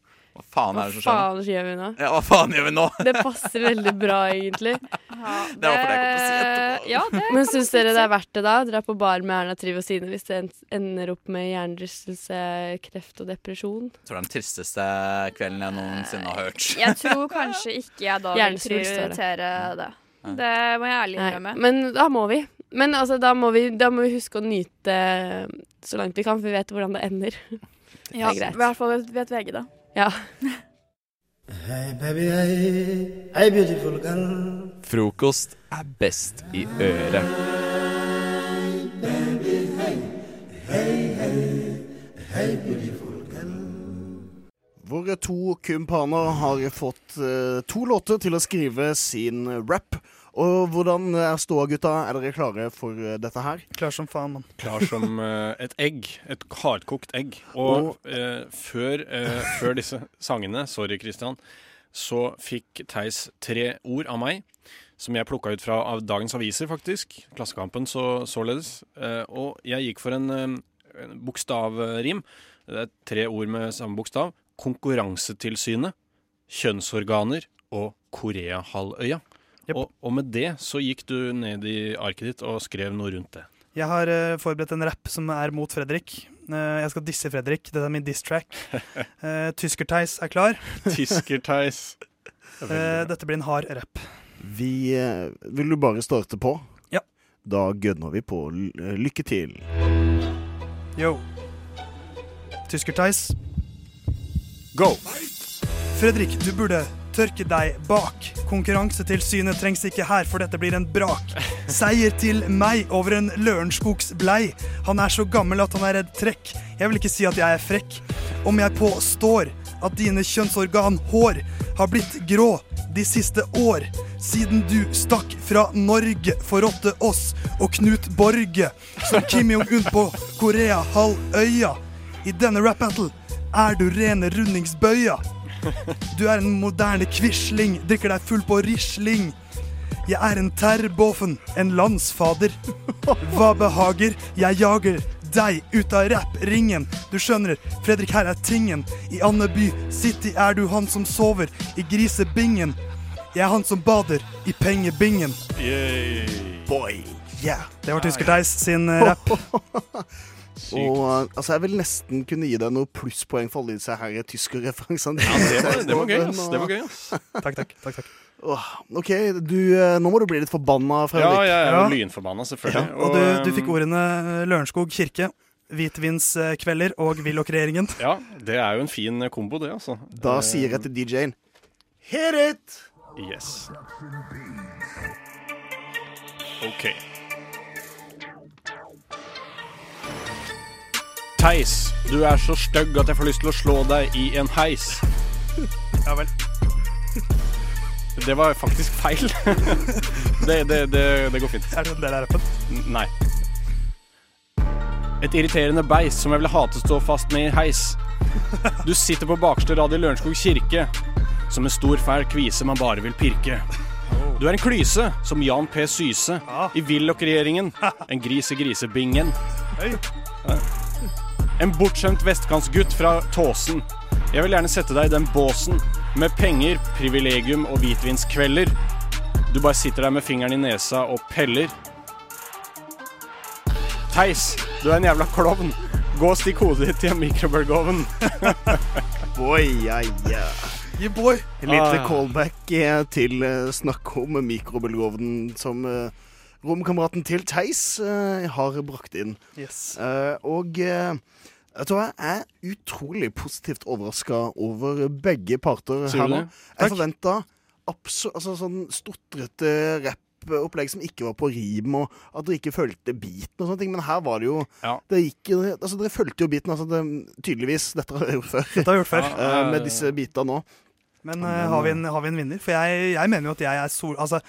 Faen Hva er det som skjer? faen gjør vi nå? Ja, hva faen gjør vi nå? Det passer veldig bra, egentlig. Det var fordi jeg kom til å si etterpå. Ja, det Men syns dere det er verdt det, da? Dra på bar med Erna Trivosine hvis det ender opp med hjernerystelse, kreft og depresjon? Jeg tror det er den tristeste kvelden jeg noensinne har hørt. Jeg tror kanskje ikke jeg da vil Hjernesvulst, var det. prioritere det. Det må jeg ærlig innrømme. men da må vi. Men altså, da må vi, da må vi huske å nyte så langt vi kan, for vi vet hvordan det ender. Ja, det er I hvert fall vet VG det. Ja. Hey baby, hey, hey beautiful girl. Frokost er best i øret. Våre to kumpaner har fått eh, to låter til å skrive sin rap. Og hvordan er ståa, gutta? Er dere klare for eh, dette her? Klar som faen, mann. Klar som uh, et egg. Et hardkokt egg. Og eh, før, uh, før disse sangene, sorry Christian, så fikk Theis tre ord av meg. Som jeg plukka ut fra av dagens aviser, faktisk. Klassekampen så, således. Og jeg gikk for en, en bokstavrim. Det er tre ord med samme bokstav. Konkurransetilsynet, kjønnsorganer og Koreahalvøya. Og, og med det så gikk du ned i arket ditt og skrev noe rundt det. Jeg har uh, forberedt en rapp som er mot Fredrik. Uh, jeg skal disse Fredrik. Dette er min diss-track. Uh, Tysker-Theis er klar. Tysker-Theis. Eh, dette blir en hard rapp. Vi eh, Vil du bare starte på? Ja. Da gønner vi på. L- eh, Lykke til. Yo. Tysker-Theis. Go! Fredrik, du burde tørke deg bak. Konkurransetilsynet trengs ikke her, for dette blir en brak. Seier til meg over en Lørenskogs blei. Han er så gammel at han er redd trekk. Jeg vil ikke si at jeg er frekk. Om jeg påstår at dine kjønnsorgan hår har blitt grå de siste år, siden du stakk fra Norge, forrådte oss og Knut Borge, som Kim Jong-un på Korea-halvøya. I denne rap battle er du rene rundingsbøya. Du er en moderne quisling, drikker deg full på risling. Jeg er en terboffen, en landsfader. Hva behager? Jeg jager deg ut av rappringen. Du skjønner, Fredrik, her er tingen. I Andeby City er du han som sover i grisebingen. Jeg er han som bader i pengebingen. Boy, yeah. Det var Tysker-Theis sin eh, rapp. Og eh, altså, jeg vil nesten kunne gi deg noen plusspoeng for alle disse her tyskerreferansene. Ja, det var- det var gøy, ass. Det var gøy, ass. Takk, takk. takk, takk. Åh, OK, du, eh, nå må du bli litt forbanna, Ja, jeg er Ja. lynforbanna, selvfølgelig. Og du, du fikk ordene eh, Lørenskog kirke, hvitvinskvelder og Willoch-regjeringen. Ja, det er jo en fin kombo, det, altså. Da sier jeg til DJ-en Hit it! Yes. OK. Theis, du er så stygg at jeg får lyst til å slå deg i en heis. Ja vel. Det var faktisk feil. det, det, det, det går fint. Er det en del av rappen? Nei. Et irriterende beis som jeg ville hate stå fast med i heis. Du sitter på bakerste rad i Lørenskog kirke, som en stor fæl kvise man bare vil pirke. Du er en klyse, som Jan P. Syse, i Willoch-regjeringen. En gris i grisebingen. Ja. En bortskjemt vestkantsgutt fra Tåsen. Jeg vil gjerne sette deg i den båsen, med penger, privilegium og hvitvinskvelder. Du bare sitter der med fingeren i nesa og peller. Theis, du er en jævla klovn. Gå og stikk hodet ditt i en mikrobølgeovn. Boy, yeah, ja. Yeah, boy. En liten Ah. callback eh, til uh, snakk om mikrobølgeovnen som uh, romkameraten til Theis eh, har brakt inn. Yes. Eh, og vet du hva, jeg er utrolig positivt overraska over begge parter Sier her nå. det? Jeg forventa altså, sånn stotrete rappopplegg som ikke var på rim, og at dere ikke fulgte beaten og sånne ting. Men her var det jo det gikk, altså, Dere fulgte jo beaten, altså det, tydeligvis. Dette har dere gjort før. Dette har jeg gjort før. Eh, med disse bitene nå. Men uh, har, vi en, har vi en vinner? For jeg, jeg mener jo at jeg er sol... Altså,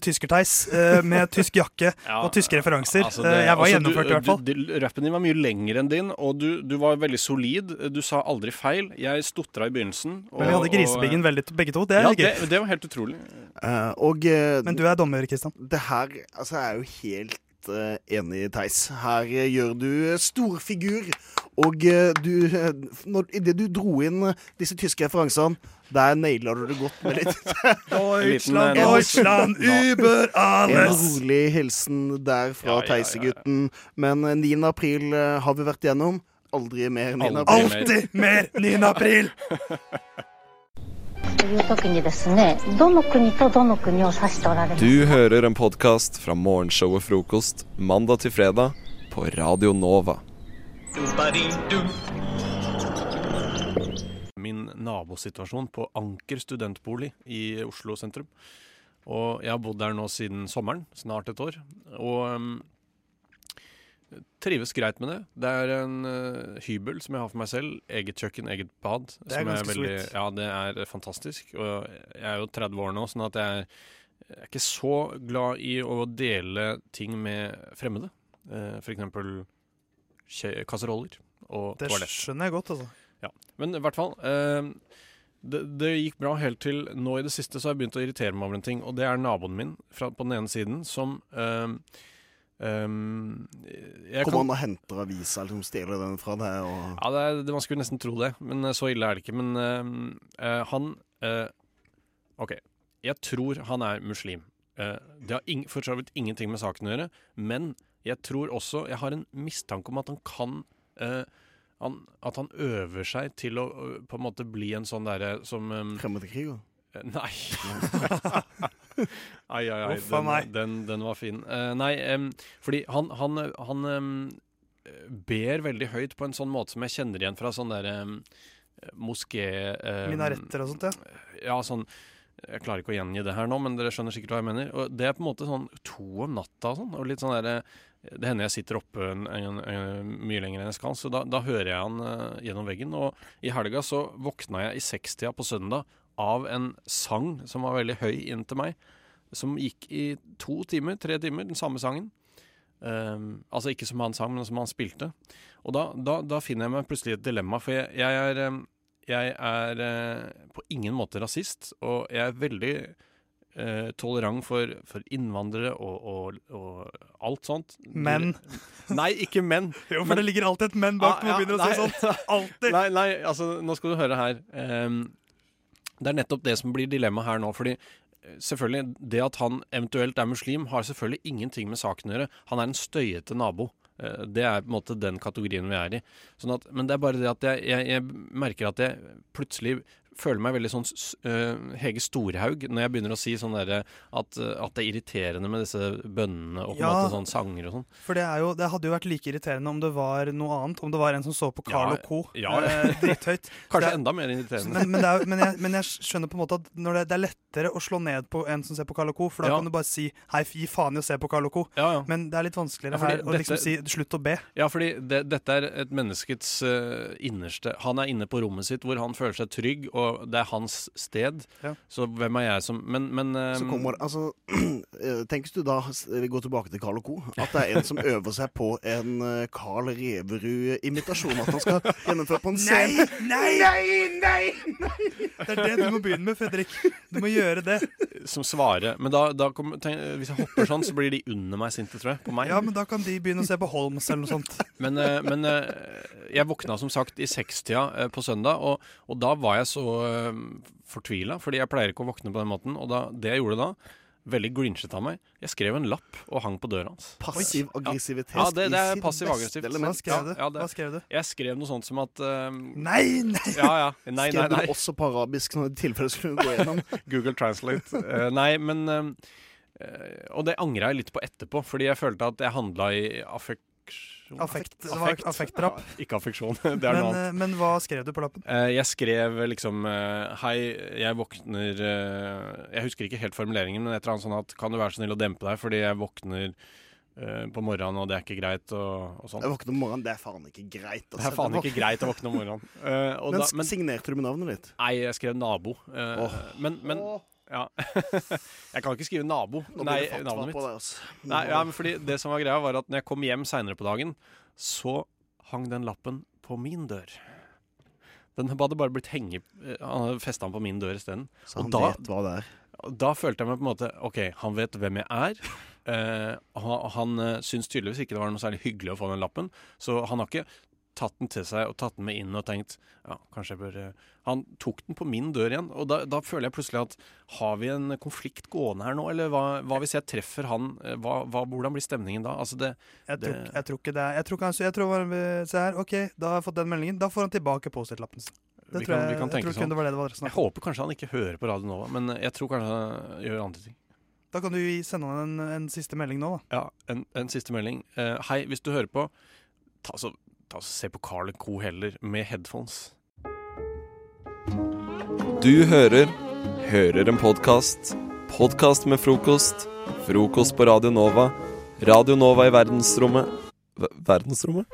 tyskerteis uh, med tysk jakke og tyske referanser. Altså, Eh, det- jeg var altså, gjennomført, du- i hvert fall. Rappen din var mye lengre enn din, og du, du var veldig solid. Du sa aldri feil. Jeg stotra i begynnelsen. Men vi hadde grisebingen veldig, begge to. Det er ja, det, det var helt utrolig. Uh, og eh, Men du er dommer, Kristian. Det her Altså, er jo helt eh, enig, Theis. Her eh, gjør du eh, storfigur. Og du når, Idet du dro inn disse tyske referansene, der naila du det godt med litt Deutschland, Deutschland, über En rolig hilsen der fra Ja, ja, ja, ja. Men eh, 9. april har vi vært igjennom. Aldri mer 9. april. Alltid mer 9. april! Du hører en podkast fra morgenshow og Frokost mandag til fredag på Radio Nova. Min nabosituasjon på Anker studentbolig i Oslo sentrum. Og jeg har bodd der nå siden sommeren, snart et år. Og um, trives greit med det. Det er en uh, hybel som jeg har for meg selv. Eget kjøkken, eget bad. Det er ganske veldig, sweet. Ja, det er fantastisk. Og jeg er jo 30 år nå, sånn at jeg jeg er ikke så glad i å dele ting med fremmede. Uh, for eksempel kasseroller og Det toalett. skjønner jeg godt, altså. Ja. Men i hvert fall uh, det, det gikk bra helt til nå i det siste så har jeg begynt å irritere meg over en ting. Og det er naboen min fra, på den ene siden som eh, ehm, jeg Kommer kan- han og henter avisa, liksom stjeler den fra deg og ja, det er, det, man skulle nesten tro det, men eh, så ille er det ikke. Men uh, han uh, OK. Jeg tror han er muslim. Uh, det har ing, for så vidt ingenting med saken å gjøre, men jeg tror også Jeg har en mistanke om at han kan han, At han øver seg til å på en måte bli en sånn derre som um, Fremmedkriger? Nei. ai, ai, ai. Den, den, den var fin. Uh, nei, um, fordi han, han, han um, ber veldig høyt på en sånn måte som jeg kjenner igjen fra sånn derre moské... em, Minaretter og sånt, ja. Ja, sånn Jeg klarer ikke å gjengi det her nå, men dere skjønner sikkert hva jeg mener. Og Det er på en måte sånn to om natta og sånn. Og litt sånn der, Det hender jeg sitter oppe en, en, en, mye lenger enn jeg skal, så da, da hører jeg han uh, gjennom veggen. Og i helga så våkna jeg i sekstida på søndag av en sang som var veldig høy inn til meg. Som gikk i to timer, tre timer, den samme sangen. Um, altså ikke som han sang, men som han spilte. Og da, da, da finner jeg meg plutselig i et dilemma, for jeg, jeg er, um, jeg er uh, på ingen måte rasist, og jeg er veldig uh, tolerant for, for innvandrere og, og, og alt sånt. Men? Nei, ikke men. Jo, for det ligger alltid et menn bak når man begynner å si sånt. Alltid. Nei, nei, altså, nå skal du høre her. Ehm, det er nettopp det som blir dilemmaet her nå. Fordi eh, selvfølgelig, det at han eventuelt er muslim, har selvfølgelig ingenting med saken å gjøre. Han er en støyete nabo. Eh, Det er på en måte den kategorien vi er i. Sånn at, men det er bare det at jeg, jeg, jeg merker at jeg plutselig føler meg veldig sånn eh, Hege Storhaug når jeg begynner å si sånn derre at, eh, at det er irriterende med disse bønnene og på en Ja. måte sånn sanger og sånn. For det, er jo, det hadde jo vært like irriterende om det var noe annet. Om det var en som så på Carl Ja, Co. ja. eh, drithøyt. Kanskje er- enda mer irriterende. Men, men, er, men, jeg, men jeg skjønner på en måte at når det, det er lettere å slå ned på en som ser på Carl Co., for da Ja. kan du bare si 'hei, gi faen i å se på Carl Co'. Ja, ja. Men det er litt vanskeligere her å liksom si 'slutt å be'. Ja, fordi det, dette er et menneskets uh, innerste Han er inne på rommet sitt hvor han føler seg trygg, og det er hans sted. Ja. Så hvem er jeg som Men, men eh, Så kommer altså tenkes Tenk hvis du da vi går tilbake til Carl Co. At det er en som øver seg på en eh, Carl Reverud-imitasjon. At han skal gjennomføre på en scene. Nei, nei, nei, Det er det du må begynne med, Fredrik. Du må gjøre det. Som svarer. Men da, da kommer- tenk, hvis jeg hopper sånn, så blir de under meg sinte, tror jeg. På meg. Ja, men da kan de begynne å se på Holmes eller noe sånt. Men, eh, men eh, jeg våkna som sagt i sekstida eh, på søndag, og, og da var jeg så uh, fortvila, fordi jeg pleier ikke å våkne på den måten. Og da, det jeg gjorde da, veldig grinchet av meg, jeg skrev en lapp og hang på døra hans. Passiv aggressivitet Ja, det, det er passiv aggressivt. Hva skrev du? Ja, det- Hva skrev du? Jeg skrev noe sånt som at eh, Nei, nei! Ja, ja. Nei, nei, Skrev du også på arabisk, sånn i tilfelle skulle gå gjennom? Google Translate. Eh, nei, men eh, eh, Og det angra jeg litt på etterpå, fordi jeg følte at jeg handla i affeksjon Affekt, det var affektdrap. Ja, ikke affeksjon. Det er Men, noe annet. eh, men hva skrev du på lappen? Eh, jeg skrev liksom eh, Hei, jeg våkner Jeg husker ikke helt formuleringen, men et eller annet sånn at Kan du være så snill å dempe deg, fordi jeg våkner på morgenen, og det er ikke greit, og, og sånn. Jeg våkner om morgenen, det er faen ikke greit. Det er faen ikke greit å våkne om morgenen. Uh, og men, da- men- signerte du med navnet ditt? Nei, jeg skrev nabo. Uh, Åh. Men, men ja. Jeg kan ikke skrive nabo. Nå Nei, navnet mitt. på det, altså. Nei, ja, men fordi det som var greia, var at når jeg kom hjem seinere på dagen, så hang den lappen på min dør. Den hadde bare blitt henge... eh, Han hadde festa den på min dør isteden. Så han da- vet hva det er. Da følte jeg meg på en måte OK, han vet hvem jeg er. Eh, han han uh, syns tydeligvis ikke det var noe særlig hyggelig å få den lappen, så han har ikke tatt den til seg og tatt den med inn og tenkt ja, kanskje jeg bør eh, Han tok den på min dør igjen, og da, da føler jeg plutselig at har vi en konflikt gående her nå, eller hva, hva hvis jeg treffer han? Eh, Hva, hva, hvordan blir stemningen da? Altså det, Jeg det tror, jeg tror ikke det er Jeg tror kanskje Jeg tror Se her, OK, da har jeg fått den meldingen. Da får han tilbake Post-It-lappen. Det vi tror kan, jeg, vi kan jeg tror sånn. det var det det var snakk Jeg håper kanskje han ikke hører på Radio Nova, men jeg tror kanskje han gjør andre ting. Da kan du sende han en, en siste melding nå, da. Ja, en, en siste melding. Uh, hei, hvis du hører på, ta så, ta og se på Carl Co. heller, med headphones. Du hører Hører en podkast. Podkast med frokost. Frokost på Radio Nova. Radio Nova i verdensrommet Ver- Verdensrommet?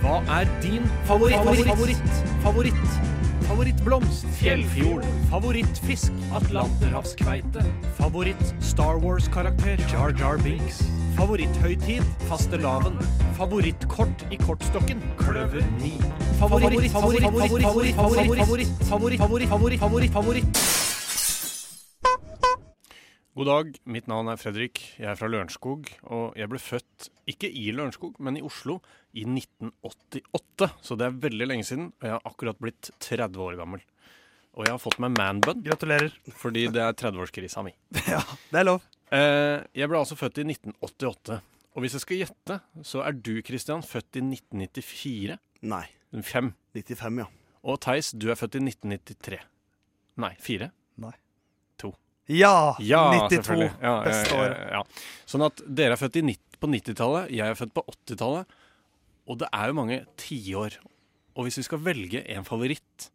Hva er din favoritt? Favoritt? Favoritt? Favoritt? Favorittblomst? Fjellfjord? Favorittfisk? Atlanterhavskveite? Favoritt Star Wars-karakter? Jar Jar Binks? Favoritthøytid? Fastelavn? Favorittkort i kortstokken? Kløver 9? Favoritt, favoritt, favoritt, favoritt, favoritt, favoritt, favoritt, favoritt, favoritt, favoritt, favoritt. God dag, mitt navn er Fredrik. Jeg er fra Lørenskog. Og jeg ble født ikke i Lørenskog, men i Oslo i 1988. Så det er veldig lenge siden, og jeg har akkurat blitt 30 år gammel. Og jeg har fått meg manbun. Gratulerer. Fordi det er 30-årskrisa mi. Ja, det er lov. Eh, jeg ble altså født i 1988. Og hvis jeg skal gjette, så er du, Christian, født i 1994. Nei. 5. 95, ja. Og Theis, du er født i 1993. Nei, 4? Nei. 2. Ja! Ja, 92. selvfølgelig. Ja, Beste året. ja, ja. Sånn at dere er født i nitt- på 90-tallet, jeg er født på 80-tallet. Og det er jo mange tiår. Og hvis vi skal velge en favoritt,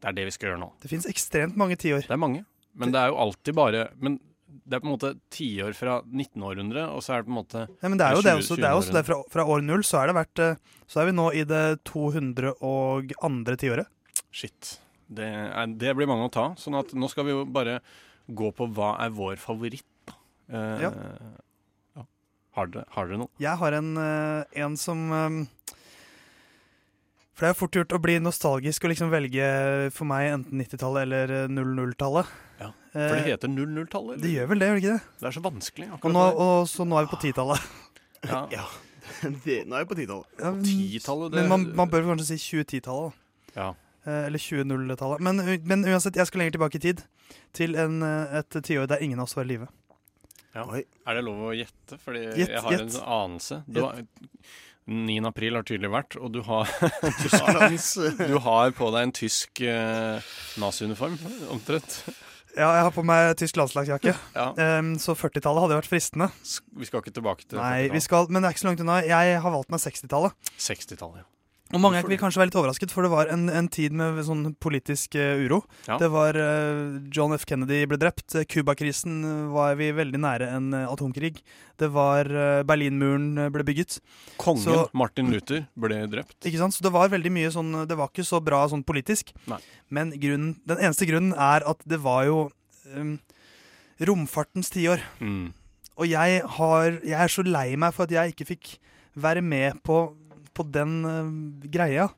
det er det vi skal gjøre nå. Det fins ekstremt mange tiår. Det er mange. Men det er jo alltid bare Men det er på en måte tiår fra 1900-århundret, og så er det på en måte Ja, men det er jo det også. Det er også det fra, fra år null så er det vært eh, Så er vi nå i det 202. tiåret. Shit. Det, er, det blir mange å ta. Sånn at nå skal vi jo bare gå på hva er vår favoritt. Eh, Ja. ja. Har dere, noen? Jeg har en, eh, en som eh, For det er fort gjort å bli nostalgisk og liksom velge for meg enten 90-tallet eller eh, 00-tallet. Ja, For det heter 00-tallet? Det gjør vel det, gjør det ikke det? Det er så vanskelig. Og nå, og så nå er vi på 10-tallet. Ja. ja. Det, nå er vi på 10-tallet. Ja, men- 10-tallet, det- Men man, man bør kanskje si 2010-tallet. Ja. Eh, Eller 2000-tallet. Men, men uansett, jeg skal lenger tilbake i tid. Til en, eh, et tiår der ingen av oss var i live. Ja. Er det lov å gjette? Fordi Gjett, jeg har gjett. en sånn anelse. Du har, 9. april har tydelig vært, og du har du har, Du har på deg en tysk eh, naziuniform, omtrent. Ja, jeg har på meg tysk landslagsjakke. Ja. Um, så 40-tallet hadde vært fristende. Vi skal ikke tilbake til Nei, 40-tallet. vi skal, men det er ikke så langt unna. Jeg har valgt meg 60-tallet. 60-tallet, ja. Og mange vil kanskje være litt overrasket, for det var en, en tid med sånn politisk uh, uro. Ja. Det var uh, John F. Kennedy ble drept. eh, Cuba-krisen var vi veldig nære en atomkrig. Det var uh, Berlinmuren ble bygget. Kongen Så- Martin Luther ble drept. Ikke sant? Så det var veldig mye sånn Det var ikke så bra sånn politisk. Nei. Men grunnen, den eneste grunnen er at det var jo um, romfartens tiår. Mm. Og jeg har Jeg er så lei meg for at jeg ikke fikk være med på, på den uh, greia.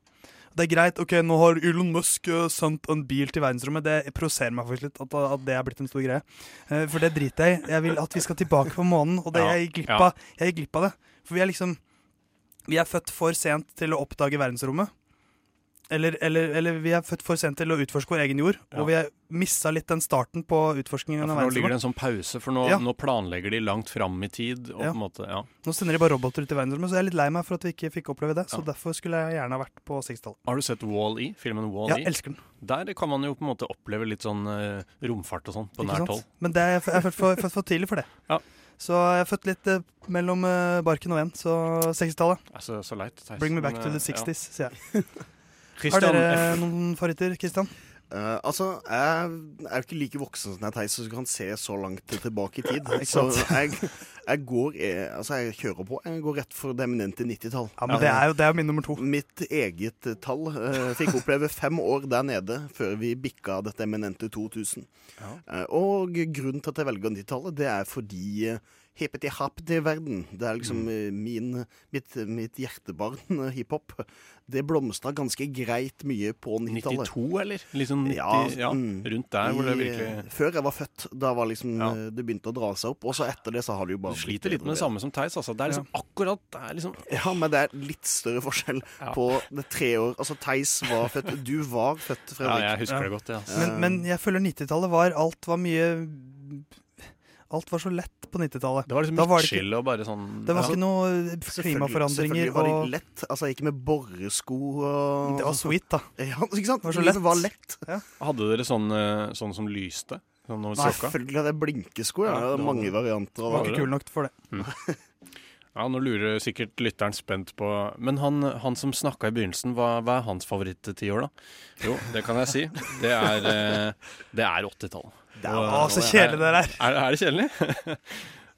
Det er greit, ok, nå har Elon Musk uh, sendt en bil til verdensrommet. Det provoserer meg faktisk litt at, at det er blitt en stor greie. Uh, for det driter jeg i. Jeg vil at vi skal tilbake på månen, og det, Ja, jeg, gikk glipp ja. av, jeg gikk glipp av det. For vi er liksom Vi er født for sent til å oppdage verdensrommet. Eller, eller, eller vi er født for sent til å utforske vår egen jord. Ja. Og vi har mista litt den starten på utforskningen Ja, for nå ligger det en sånn pause, for nå, Ja. nå planlegger de langt fram i tid. Måte, ja. Nå sender de bare roboter ut i verdensrommet, så jeg er litt lei meg for at vi ikke fikk oppleve det. Så derfor skulle jeg gjerne ha vært på 60-tallet. Har du sett Wall-E? Filmen Wall-E? Ja, elsker den. Der kan man jo på en måte oppleve litt sånn uh, romfart og sånn på Ikke nært hold. Men det er, jeg er født for, for tidlig for det. Ja. Så jeg er født litt eh, mellom eh, barken og en, så 60-tallet. Altså, så leit. Bring me back to the eh, 60s, sier jeg. Har dere F. noen favoritter, Kristian? Uh, altså, jeg er jo ikke like voksen som jeg Theis, så du kan se så langt tilbake i tid. Så jeg, jeg går jeg, Altså, jeg kjører på. Jeg går rett for det eminente 90-tall. Ja, men det er jo det er jo min nummer to. Mitt eget eh, tall. Uh, fikk oppleve fem år der nede før vi bikka dette eminente 2000. Eh, og grunnen til at jeg velger 90-tallet, det er fordi uh, hippeti-happeti-verden, det er liksom eh, min, mitt, mitt hjertebarn, eh, hiphop, det blomstra ganske greit mye på 90-tallet. 92, eller? Liksom 90, ja, ja, rundt der hvor det virkelig eh, Før jeg var født. Da var liksom ja. det begynte å dra seg opp. Og så etter det så har det jo bare Du sliter litt med det samme som Theis. Altså. Det er liksom akkurat det er liksom Ja, men det er litt større forskjell på det tre år Altså, Theis var født Du var født, Fredrik. Ja, jeg husker det godt, ja. Men, men jeg føler 90-tallet var Alt var mye Alt var så lett på 90-tallet. Det var liksom Da var det ikke- midtskill og bare sånn Det var ja. ikke noe klimaforandringer Selvfølgelig var og det lett. Altså, ikke med boresko og Det var sweet, da. Ja, ikke sant? Det var så lett. lett. var lett. Hadde dere sånn, eh, sånn som lyste? Sånn Nei, selvfølgelig hadde jeg blinkesko. Ja. Ja, det det er mange varianter. var det. ikke kul nok for det. Ja, Nå lurer sikkert lytteren spent på Men han, han som snakka i begynnelsen, hva, hva er hans favoritt-tiår, da? Jo, det kan jeg si. Det er, eh, det er 80-tallet. Det er- Å, så kjedelig dere er. Er, er det kjedelig?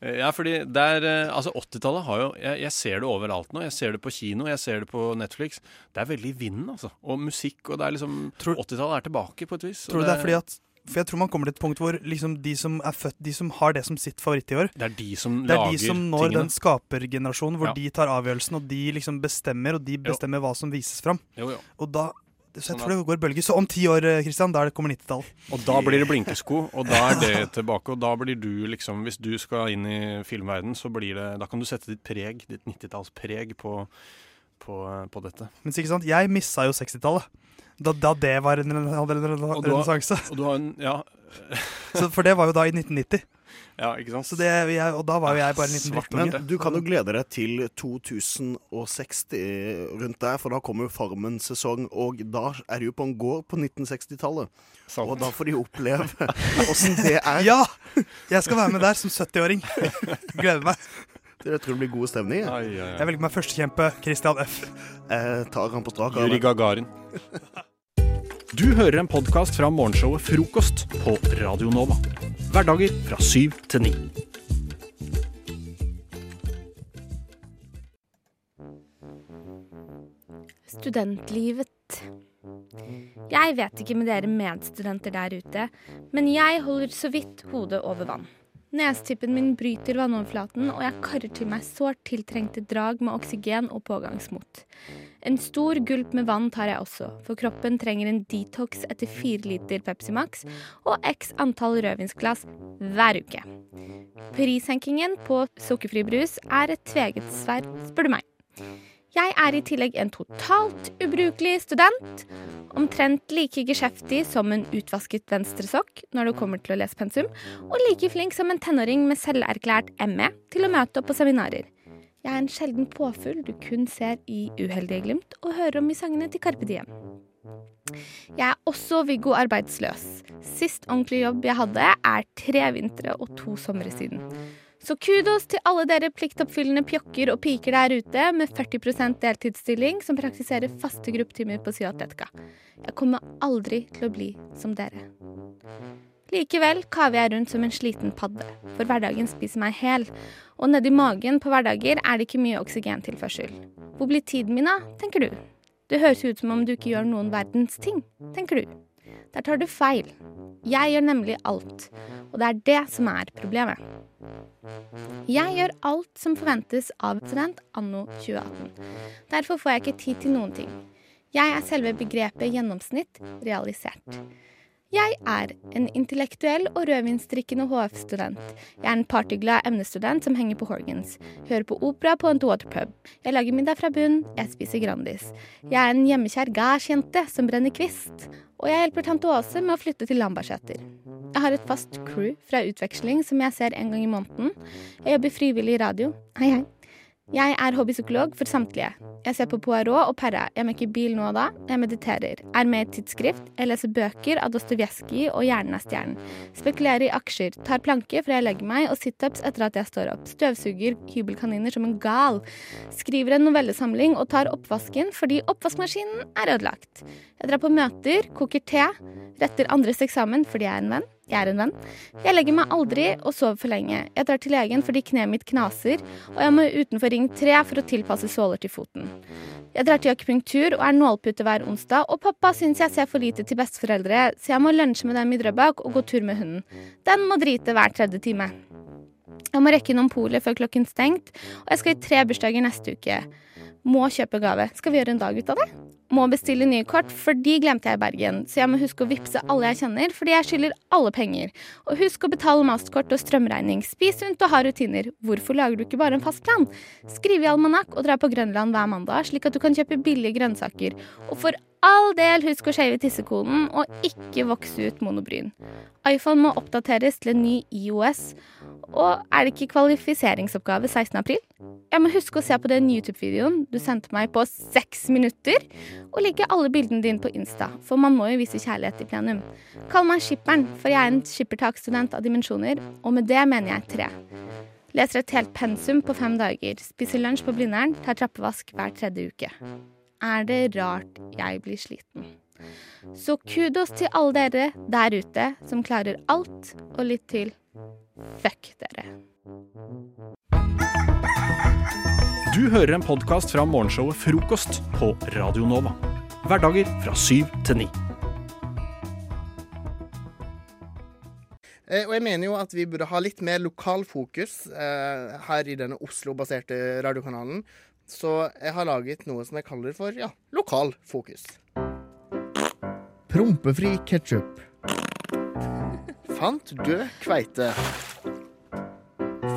Ja, fordi det er eh, Altså, 80-tallet har jo jeg, jeg ser det overalt nå. Jeg ser det på kino, jeg ser det på Netflix. Det er veldig i vinden, altså. Og musikk, og det er liksom 80-tallet er tilbake, på et vis. Tror du det er fordi at For jeg tror man kommer til et punkt hvor liksom de som er født De som har det som sitt favorittår Det er de som Det er lager de som når tingene. den skapergenerasjonen hvor Ja. de tar avgjørelsen, og de liksom bestemmer, og de bestemmer hva som vises fram. Jo, jo. Og da så jeg Sånn tror det går bølger. Så om ti år, Kristian, da er det kommer 90-tall. Og da blir det blinkesko, og da er det tilbake. Og da blir du liksom Hvis du skal inn i filmverden, så blir det Da kan du sette ditt preg, ditt 90-tallspreg, på, på, på dette. Men ikke sant, jeg missa jo 60-tallet. Da, da det var en, en, en, renessanse. Og du har en Ja. Så For det var jo da i 1990. Ja, ikke sant? Så det, jeg, og da var jo jeg bare en liten drittunge. du kan jo glede deg til 2060 rundt der, for da kommer jo Farmen sesong, og da er det jo på en gård på 1960-tallet. Og da får de oppleve åssen det er. Ja! Jeg skal være med der som 70-åring. Gleder meg. Jeg tror det blir god stemning. jeg. Jeg velger meg førstekjempe Christian F. Jeg tar han på strak Yuri Gagarin. Du hører en podkast fra morgenshowet Frokost på Radio Nova. Hverdager fra syv til ni. Studentlivet. Jeg vet ikke med dere medstudenter der ute, men jeg holder så vidt hodet over vann. Nestippen min bryter vannoverflaten, og jeg karrer til meg sårt tiltrengte drag med oksygen og pågangsmot. En stor gulp med vann tar jeg også, for kroppen trenger en detox etter fire liter Pepsi Max og x antall rødvinsglass hver uke. Prissenkingen på sukkerfri brus er et tveget sverd, spør du meg. Jeg er i tillegg en totalt ubrukelig student. Omtrent like geskjeftig som en utvasket venstresokk når det kommer til å lese pensum, og like flink som en tenåring med selverklært ME til å møte opp på seminarer. Jeg er en sjelden påfugl du kun ser i Uheldige glimt og hører om i sangene til Carpe Diem. Jeg er også Viggo arbeidsløs. Sist ordentlig jobb jeg hadde, er tre vintre og to somre siden. Så kudos til alle dere pliktoppfyllende pjokker og piker der ute med 40% deltidsstilling som praktiserer faste gruppetimer på Syatletica. Jeg kommer aldri til å bli som dere. Likevel kaver jeg rundt som en sliten padde, for hverdagen spiser meg hel, og nedi magen på hverdager er det ikke mye oksygentilførsel. Hvor blir tiden min av, tenker du? Det høres ut som om du ikke gjør noen verdens ting, tenker du. Der tar du feil. Jeg gjør nemlig alt, og det er det som er problemet. Jeg gjør alt som forventes av student anno 2018. Derfor får jeg ikke tid til noen ting. Jeg er selve begrepet gjennomsnitt realisert. Jeg er en intellektuell og rødvinsdrikkende HF-student. Jeg er en partyglad emnestudent som henger på Horgans. Hører på opera på en waterpub. Jeg lager middag fra bunn. Jeg spiser Grandis. Jeg er en hjemmekjær gardsjente som brenner kvist. Og jeg hjelper tante Åse med å flytte til Lambertseter. Jeg har et fast crew fra utveksling som jeg ser en gang i måneden. Jeg jobber frivillig i radio. Hei, hei. Jeg er hobbypsykolog for samtlige. Jeg ser på Poirot og Perra, Jeg mekker bil nå og da. Jeg mediterer. Er med i et tidsskrift. Jeg leser bøker av Dostojevskij og Hjernen er stjernen. Spekulerer i aksjer. Tar planke før jeg legger meg, og situps etter at jeg står opp. Støvsuger hybelkaniner som en gal. Skriver en novellesamling og tar oppvasken fordi oppvaskmaskinen er ødelagt. Jeg drar på møter, koker te, retter andres eksamen fordi jeg er en venn. Jeg er en venn. Jeg legger meg aldri og sover for lenge. Jeg drar til legen fordi kneet mitt knaser, og jeg må utenfor Ring 3 for å tilpasse såler til foten. Jeg drar til akupunktur og er nålpute hver onsdag, og pappa syns jeg ser for lite til besteforeldre, så jeg må lunsje med dem i Drøbak og gå tur med hunden. Den må drite hver tredje time. Jeg må rekke innom polet før klokken stengt, og jeg skal i tre bursdager neste uke. Må kjøpe gave. Skal vi gjøre en dag ut av det? Må bestille nye kort, for de glemte jeg i Bergen. Så jeg må huske å vippse alle jeg kjenner, fordi jeg skylder alle penger. Og husk å betale masterkort og strømregning. Spis sunt og ha rutiner. Hvorfor lager du ikke bare en fast plan? Skriv i almanakk og dra på Grønland hver mandag, slik at du kan kjøpe billige grønnsaker. Og for all del, husk å shave tissekonen, og ikke vokse ut monobryn. iPhone må oppdateres til en ny IOS. Og er det ikke kvalifiseringsoppgave 16. april? Jeg må huske å se på den YouTube-videoen du sendte meg på seks minutter, og like alle bildene dine på Insta, for man må jo vise kjærlighet i plenum. Kall meg Skipperen, for jeg er en skippertakstudent av dimensjoner, og med det mener jeg tre. Leser et helt pensum på fem dager, spiser lunsj på Blindern, tar trappevask hver tredje uke. Er det rart jeg blir sliten? Så kudos til alle dere der ute som klarer alt, og litt til. Fuck dere. Du hører en podkast fra morgenshowet Frokost på Radio Nova. Hverdager fra syv til ni. Eh, og jeg mener jo at vi burde ha litt mer lokalfokus eh, her i denne Oslo-baserte radiokanalen. Så jeg har laget noe som jeg kaller for ja, lokal fokus. Prompefri ketsjup. Fant død kveite.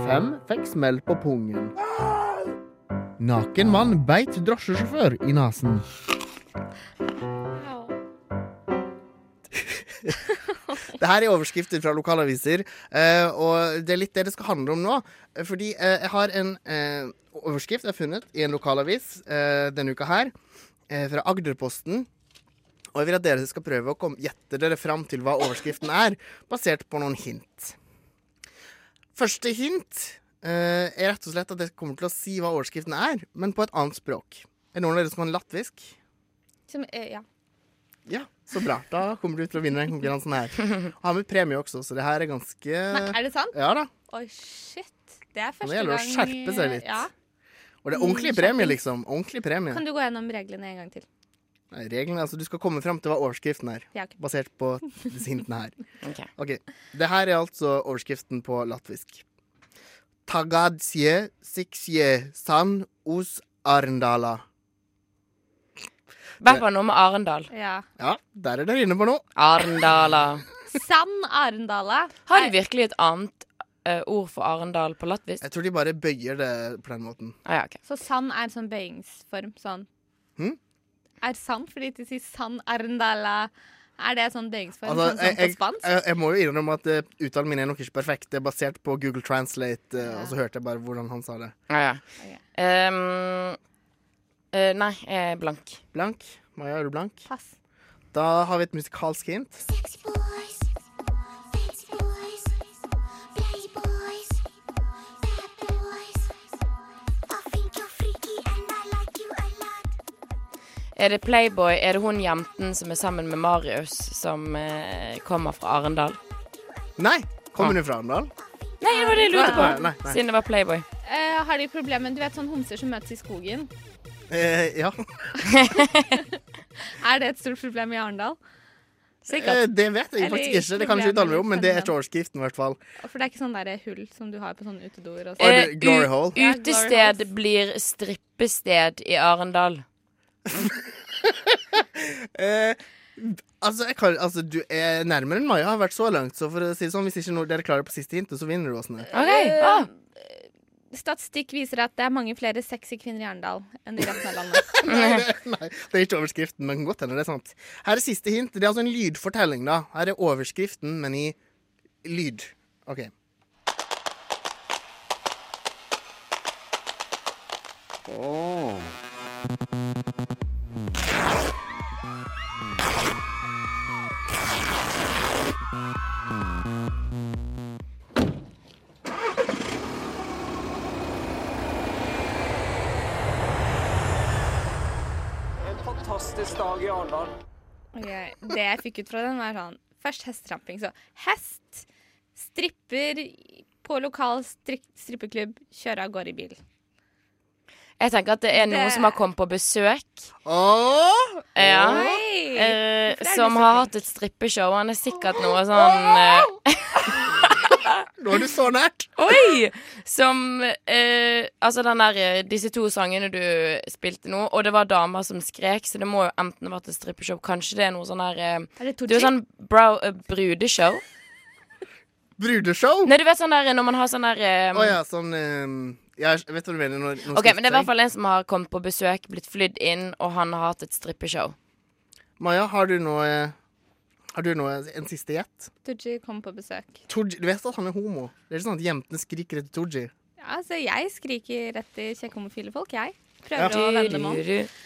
Fem fikk smell på pungen. Naken mann beit drosjesjåfør i nesen. Det her er overskrifter fra lokalaviser, eh, og det er litt det det skal handle om nå. Fordi eh, jeg har en eh, overskrift jeg har funnet i en lokalavis denne uka her, fra Agderposten. Og jeg vil at dere skal prøve å gjette dere fram til hva overskriften er, basert på noen hint. Første hint er rett og slett at jeg kommer til å si hva overskriften er, men på et annet språk. Er noen av dere som kan latvisk? Som, ja. Ja, så bra. Da kommer du til å vinne den konkurransen her. Og har med premie også, så det her er ganske Nei, er det sant? Ja da. Oi, shit. Det er Nå første gjelder det gang å skjerpe seg litt. Ja. Og det er ordentlig premie, liksom. Ordentlig premie. Kan du gå gjennom reglene en gang til? Nei, reglene, altså Du skal komme fram til hva overskriften er, Ja, ok. basert på disse hintene her. Ok. Ok, Det her er altså overskriften på latvisk. Tagadsje siksje san os Arendala. I hvert fall noe med Arendal. Ja. Ja, der er dere inne på noe. Arendala. Sand Arendala. Har de virkelig et annet uh, ord for Arendal på latvisk? Jeg tror de bare bøyer det på den måten. Ah, ja, okay. Så sand er en sånn bøyingsform. Sånn. Hmm? Er sand fordi de sier sand Arendala? Er det sånn bøyingsform Altså, sånn sånn jeg, på spansk? jeg, jeg må jo innrømme at uh, uttalen min er nok ikke perfekt. Det er basert på Google Translate, eh, og så hørte jeg bare hvordan han sa det. Ah, ja. Ehm, eh, nei, jeg er blank. Blank. Maja, er du blank? Pass. Da har vi et musikalsk hint. Er det Playboy? Er det hun jenten som er sammen med Marius, som eh, kommer fra Arendal? Nei! Kommer hun fra Arendal? Nei, det var det jeg lurte på. Nei, nei, nei. Siden det var Playboy. Eh, har de problemer Du vet sånn homser som møtes i skogen? Eh, ja. Er det et stort problem i Arendal? Eh, det vet jeg Eller faktisk ikke. Det kan jeg ikke uttale meg om, men det er ikke overskriften, i hvert fall. For det er ikke sånn der hull som du har på sånne utedoer. og sånn. glory hole. Ja, Utested blir strippested i Arendal. Eh, altså, jeg kan, altså, du er nærmere enn Maja har vært så langt, så for å si det sånn, hvis ikke noe, dere klarer på siste hintet, så vinner du, Åsne. Eh, Statistikk viser at det er mange flere sexy kvinner i Arendal enn i resten av landet. nei, det, nei, det er ikke overskriften, men kan godt hende det er sant. Her er siste hint. Det er altså en lydfortelling, da. Her er overskriften, men i lyd. OK. Oh. Fantastisk dag i Arendal. Okay, Det jeg fikk ut fra den, var sånn Først hestetramping. Så hest, stripper på lokal stri strippeklubb, kjøre av gårde i bil. Jeg tenker at det er noen Det- som har kommet på besøk. Åh! Ja. Oi! Eh, som har hatt et strippeshow. Han er sikkert noe sånn eh, Nå er du så nært. Oi! Som eh, Altså, den der eh, Disse to sangene du spilte nå, og det var damer som skrek, så det må jo enten ha vært et strippeshow Kanskje det er noe sånn her eh, Er det Det er sånn brow, uh, brudeshow. Brudeshow? Nei, du vet sånn der når man har sånn der eh, oh, ja, sånn ehm, Jeg vet hva du mener. Når, når OK, men det er i hvert fall en som har kommet på besøk, blitt flydd inn, og han har hatt et strippeshow. Maja, har du noe Har du noe, en siste gjett? Tooji kom på besøk. Tooji, du vet at han er homo? Det er ikke sånn at jentene skriker etter Tooji. Ja, altså, jeg skriker etter kjekke homofile folk, jeg. Prøver Ja. å vende dem om.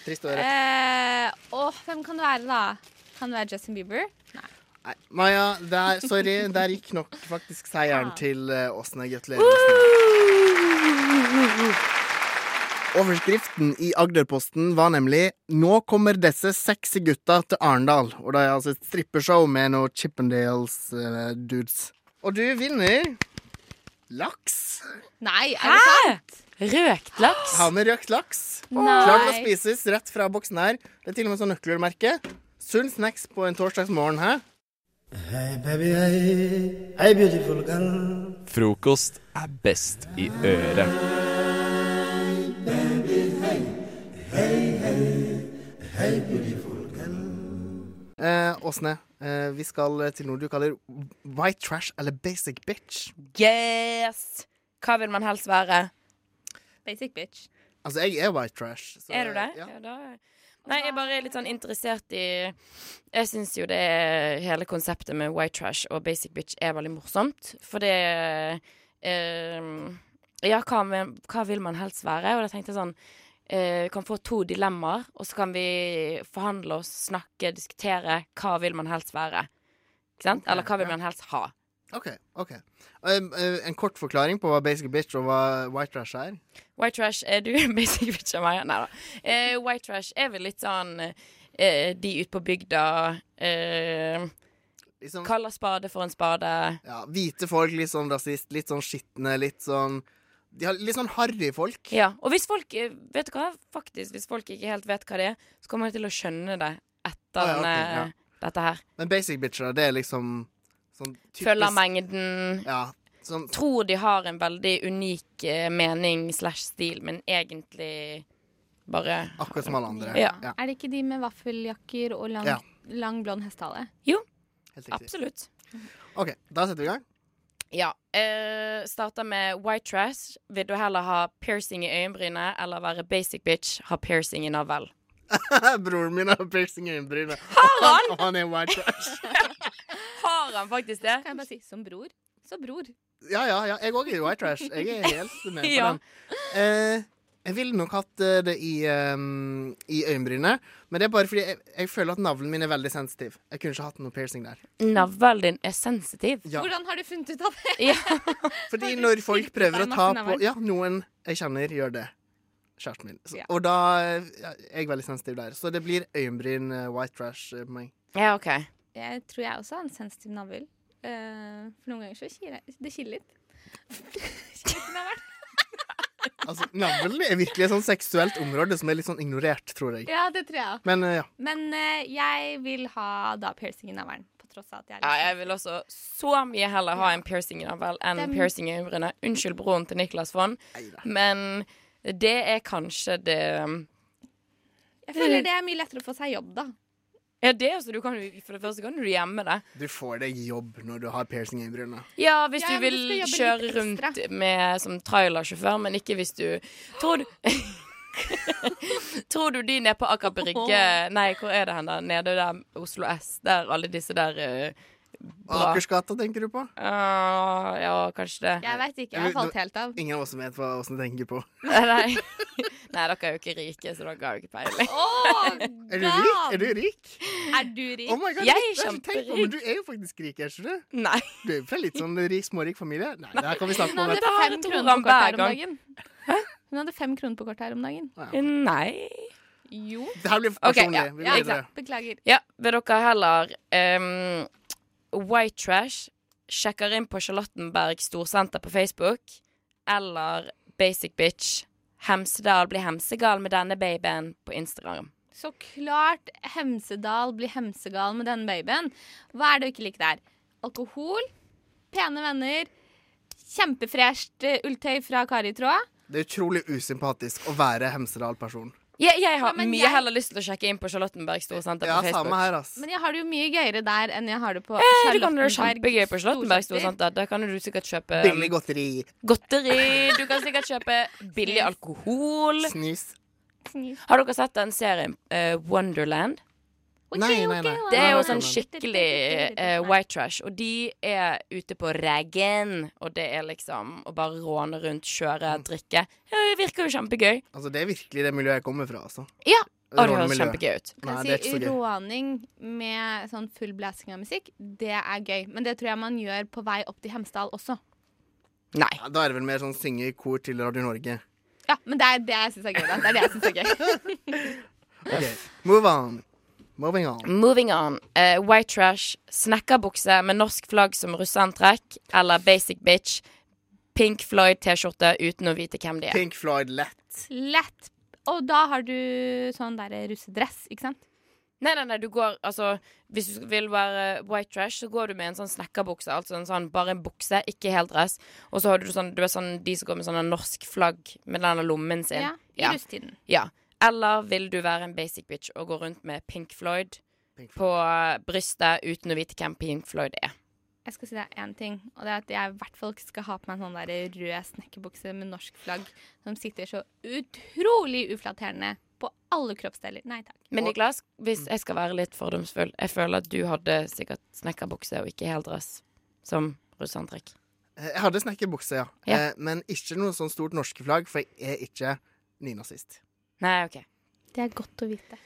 Trist å høre. Eh, åh, hvem kan det være, da? Kan det være Justin Bieber? Nei. Nei, Maja, der, sorry. Der gikk nok faktisk seieren til uh, Åsne. Gratulerer. Åsne. Overskriften i Agderposten var nemlig 'Nå kommer disse sexy gutta til Arendal'. Og det er altså et strippeshow med noen Chippendales-dudes. og du vinner laks. Nei, er det sant? Røkt laks? Har med røkt laks. Nei. Klart å spises rett fra boksen her. Det er til og med sånn nøkkelmerke. Sunn snacks på en torsdagsmorgen, hæ? Hei, baby, hei. Hei, beautiful girl. Frokost er best i øret. Hey beautiful girl. Eh, Åsne, eh, vi skal til noe du kaller white trash eller basic bitch. Yes! Hva vil man helst være? Basic bitch. Altså, jeg er white trash. så- er du det? Ja. da. Nei, jeg er bare litt sånn interessert i Jeg syns jo det er hele konseptet med white trash og basic bitch er veldig morsomt. For det eh, Ja, hva, hva vil man helst være? Og da tenkte jeg sånn eh, kan få to dilemmaer, og så kan vi forhandle oss, snakke, diskutere. Hva vil man helst være? Ikke sant? Eller hva vil man helst ha? OK. ok Um, uh, En kort forklaring på hva basic bitch og hva white trash er? White trash er du basic bitch av meg? Nei da. Uh, white trash er vel litt sånn uh, de ute på bygda uh, Liksom- Kaller spade for en spade. Ja, Hvite folk, litt sånn rasist, litt sånn skitne, litt sånn de har Litt sånn harry folk. Ja, og hvis folk eh, Vet du hva? Faktisk, hvis folk ikke helt vet hva det er, så kommer de til å skjønne det etter Ah, ja, okay, denne- ja. dette her. Men basic bitcher, det er liksom sånn typisk Følger mengden. Ja. Sånn, Tror de har en veldig unik eh, mening slash stil, men egentlig bare Akkurat som alle andre. Ja. Er det ikke de med vaffeljakker og lang, Ja. lang blond hestehale? Jo, absolutt. OK, da setter vi i gang. Ja. Uh, starta med white trash. Vil du heller ha piercing i øyenbrynet eller være basic bitch, ha piercing i navlen? Broren min har piercing i øyenbrynet. Har han? Og han er white trash. Har han faktisk det? Kan jeg bare si som bror? Så bror. Ja, ja, ja. Jeg òg er white trash. Jeg er helt med på Ja. den. Eh, jeg ville nok hatt eh, det i, um, i øyenbrynet, men det er bare fordi jeg, jeg føler at navlen min er veldig sensitiv. Jeg kunne ikke hatt noe piercing der. Navlen din er sensitiv. Ja. Hvordan har du funnet ut av det? Ja. Fordi når folk prøver å ta på. Ja, noen jeg kjenner, gjør det. Kjæresten min. Så, Ja. Og da er jeg veldig sensitiv der. Så det blir øyenbryn, eh, white trash eh, på meg. Ja, OK. Jeg tror jeg også har en sensitiv navl. Uh, for noen ganger så kiler jeg- det kiler litt. Kiler litt i navlen. Altså, Navlen er virkelig et sånn seksuelt område som er litt sånn ignorert, tror jeg. Ja, det tror jeg. Men uh, ja. Men uh, jeg vil ha da piercing i navlen. På tross av at jeg er Ja, jeg vil også så mye heller ha en piercing i navlen enn Dem- er- piercing i øyenbrynet. Unnskyld broren til Niklas Fonn, men det er kanskje det Jeg føler det er mye lettere å få seg jobb, da. Ja, det altså, du kan, jo- For det første kan du gjemme det. Du får deg jobb når du har piercing i brynene. Ja, hvis Ja, du vil du kjøre rundt med, som trailersjåfør, men ikke hvis du Tror du Tror du de nede på Aker Brygge Nei, hvor er det hen, da? Nede der Oslo S, der alle disse der eh, bra. Akersgata tenker du på? Uh, ja, kanskje det. Jeg veit ikke. Jeg har falt helt av. Ingen av oss vet hva åssen du tenker på. Nei, nei. dere er jo ikke rike, så dere har jo ikke peiling. Er du rik? Er du rik? Er du rik? Oh my God, Jeg er på, kjemperik. Men du er jo faktisk rik, er ikke du? Nei. Du er jo fra litt sånn rik, smårik familie. Nei, det her kan vi snakke Hun om. hadde etterpå. fem kroner på kortet her om dagen. Hæ? Hun hadde fem kroner på kortet her om dagen. Nei. Jo. Det her blir personlig. personlig. ja. Ja, Beklager. Ja, vil dere heller ehm, White Trash sjekker inn på Charlottenberg Storsenter på Facebook, eller Basic Bitch Hemsedal blir hemsegal med denne babyen på Instagram. Så klart Hemsedal blir hemsegal med denne babyen. Hva er det du ikke liker der? Alkohol, pene venner, kjempefresht eh, ulltøy fra Karitråd. Det er utrolig usympatisk å være Hemsedal-person. Jeg, jeg har Ja, mye jeg- heller lyst til å sjekke inn på Charlottenberg Storsenter Ja, på Facebook. samme her. Men jeg har det jo mye gøyere der enn jeg har det på Eh, du kan det Charlottenberg kjempegøy på Charlottenberg Storsenter. Storsenter. Der kan du sikkert kjøpe Billig godteri. godteri. Du kan sikkert kjøpe billig alkohol. Snus. Har dere sett den serien uh, Wonderland? Nei, nei, nei. Det er jo sånn nei. skikkelig uh, white trash. Og de er ute på reggen, og det er liksom å bare råne rundt, kjøre, drikke. Ja, det virker jo kjempegøy. Altså, det er virkelig det miljøet jeg kommer fra, altså. Ja. Og det høres kjempegøy ut. Nei, Kan det er ikke si så gøy. råning med sånn full blasting av musikk, det er gøy. Men det tror jeg man gjør på vei opp til Hemsedal også. Nei. Ja, da er det vel mer sånn synge i kor til Radio Norge. Ja, men det er det jeg syns er gøy. da. Det er det jeg synes er gøy. Ok, Move on. Moving on. Moving on. Uh, white trash, snekkerbukse med norsk flagg som russeantrekk, eller basic bitch, Pink Floyd-T-skjorte uten å vite hvem de er. Pink Floyd lett. Lett. Og da har du sånn der russedress, ikke sant? Nei, nei, nei, du går Altså, hvis du vil være white trash, så går du med en sånn snekkerbukse. Altså en sånn, bare en bukse, ikke heldress. Og så har du sånn Du er sånn de som går med sånn norsk flagg med denne lommen sin. Ja, i rusttiden. Ja. Eller vil du være en basic bitch og gå rundt med Pink Floyd på eh, brystet uten å vite hvem Pink Floyd er? Jeg skal si deg én ting, og det er at jeg i hvert fall ikke skal ha på meg en sånn der rød snekkerbukse med norsk flagg som sitter så utrolig uflatterende på alle kroppsdeler. Nei takk. Men Niklas, hvis jeg skal være litt fordomsfull Jeg føler at du hadde sikkert snekkerbukse og ikke heldress som russeantrekk. Eh, Jeg hadde snekkerbukse, ja. Ja. Eh, men ikke noe sånn stort norske flagg, for jeg er ikke nynazist. Nei, OK. Det er godt å vite.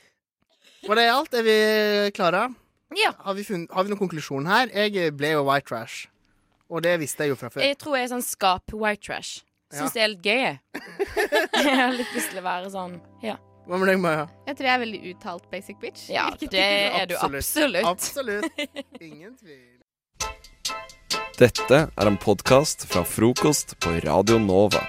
Var det alt? Er vi klare? Ja. Har vi, funnet, har vi noen konklusjon her? Jeg ble jo white trash. Og det visste jeg jo fra før. Jeg tror jeg er sånn skap-white trash. Syns det er litt gøy, jeg. jeg har litt lyst til å være sånn. Ja. Hva med deg, Maja? Jeg tror jeg er veldig uttalt basic bitch. Ja, det er du absolutt. Absolutt. Ingen tvil. Dette er en podkast fra frokost på Radio Nova.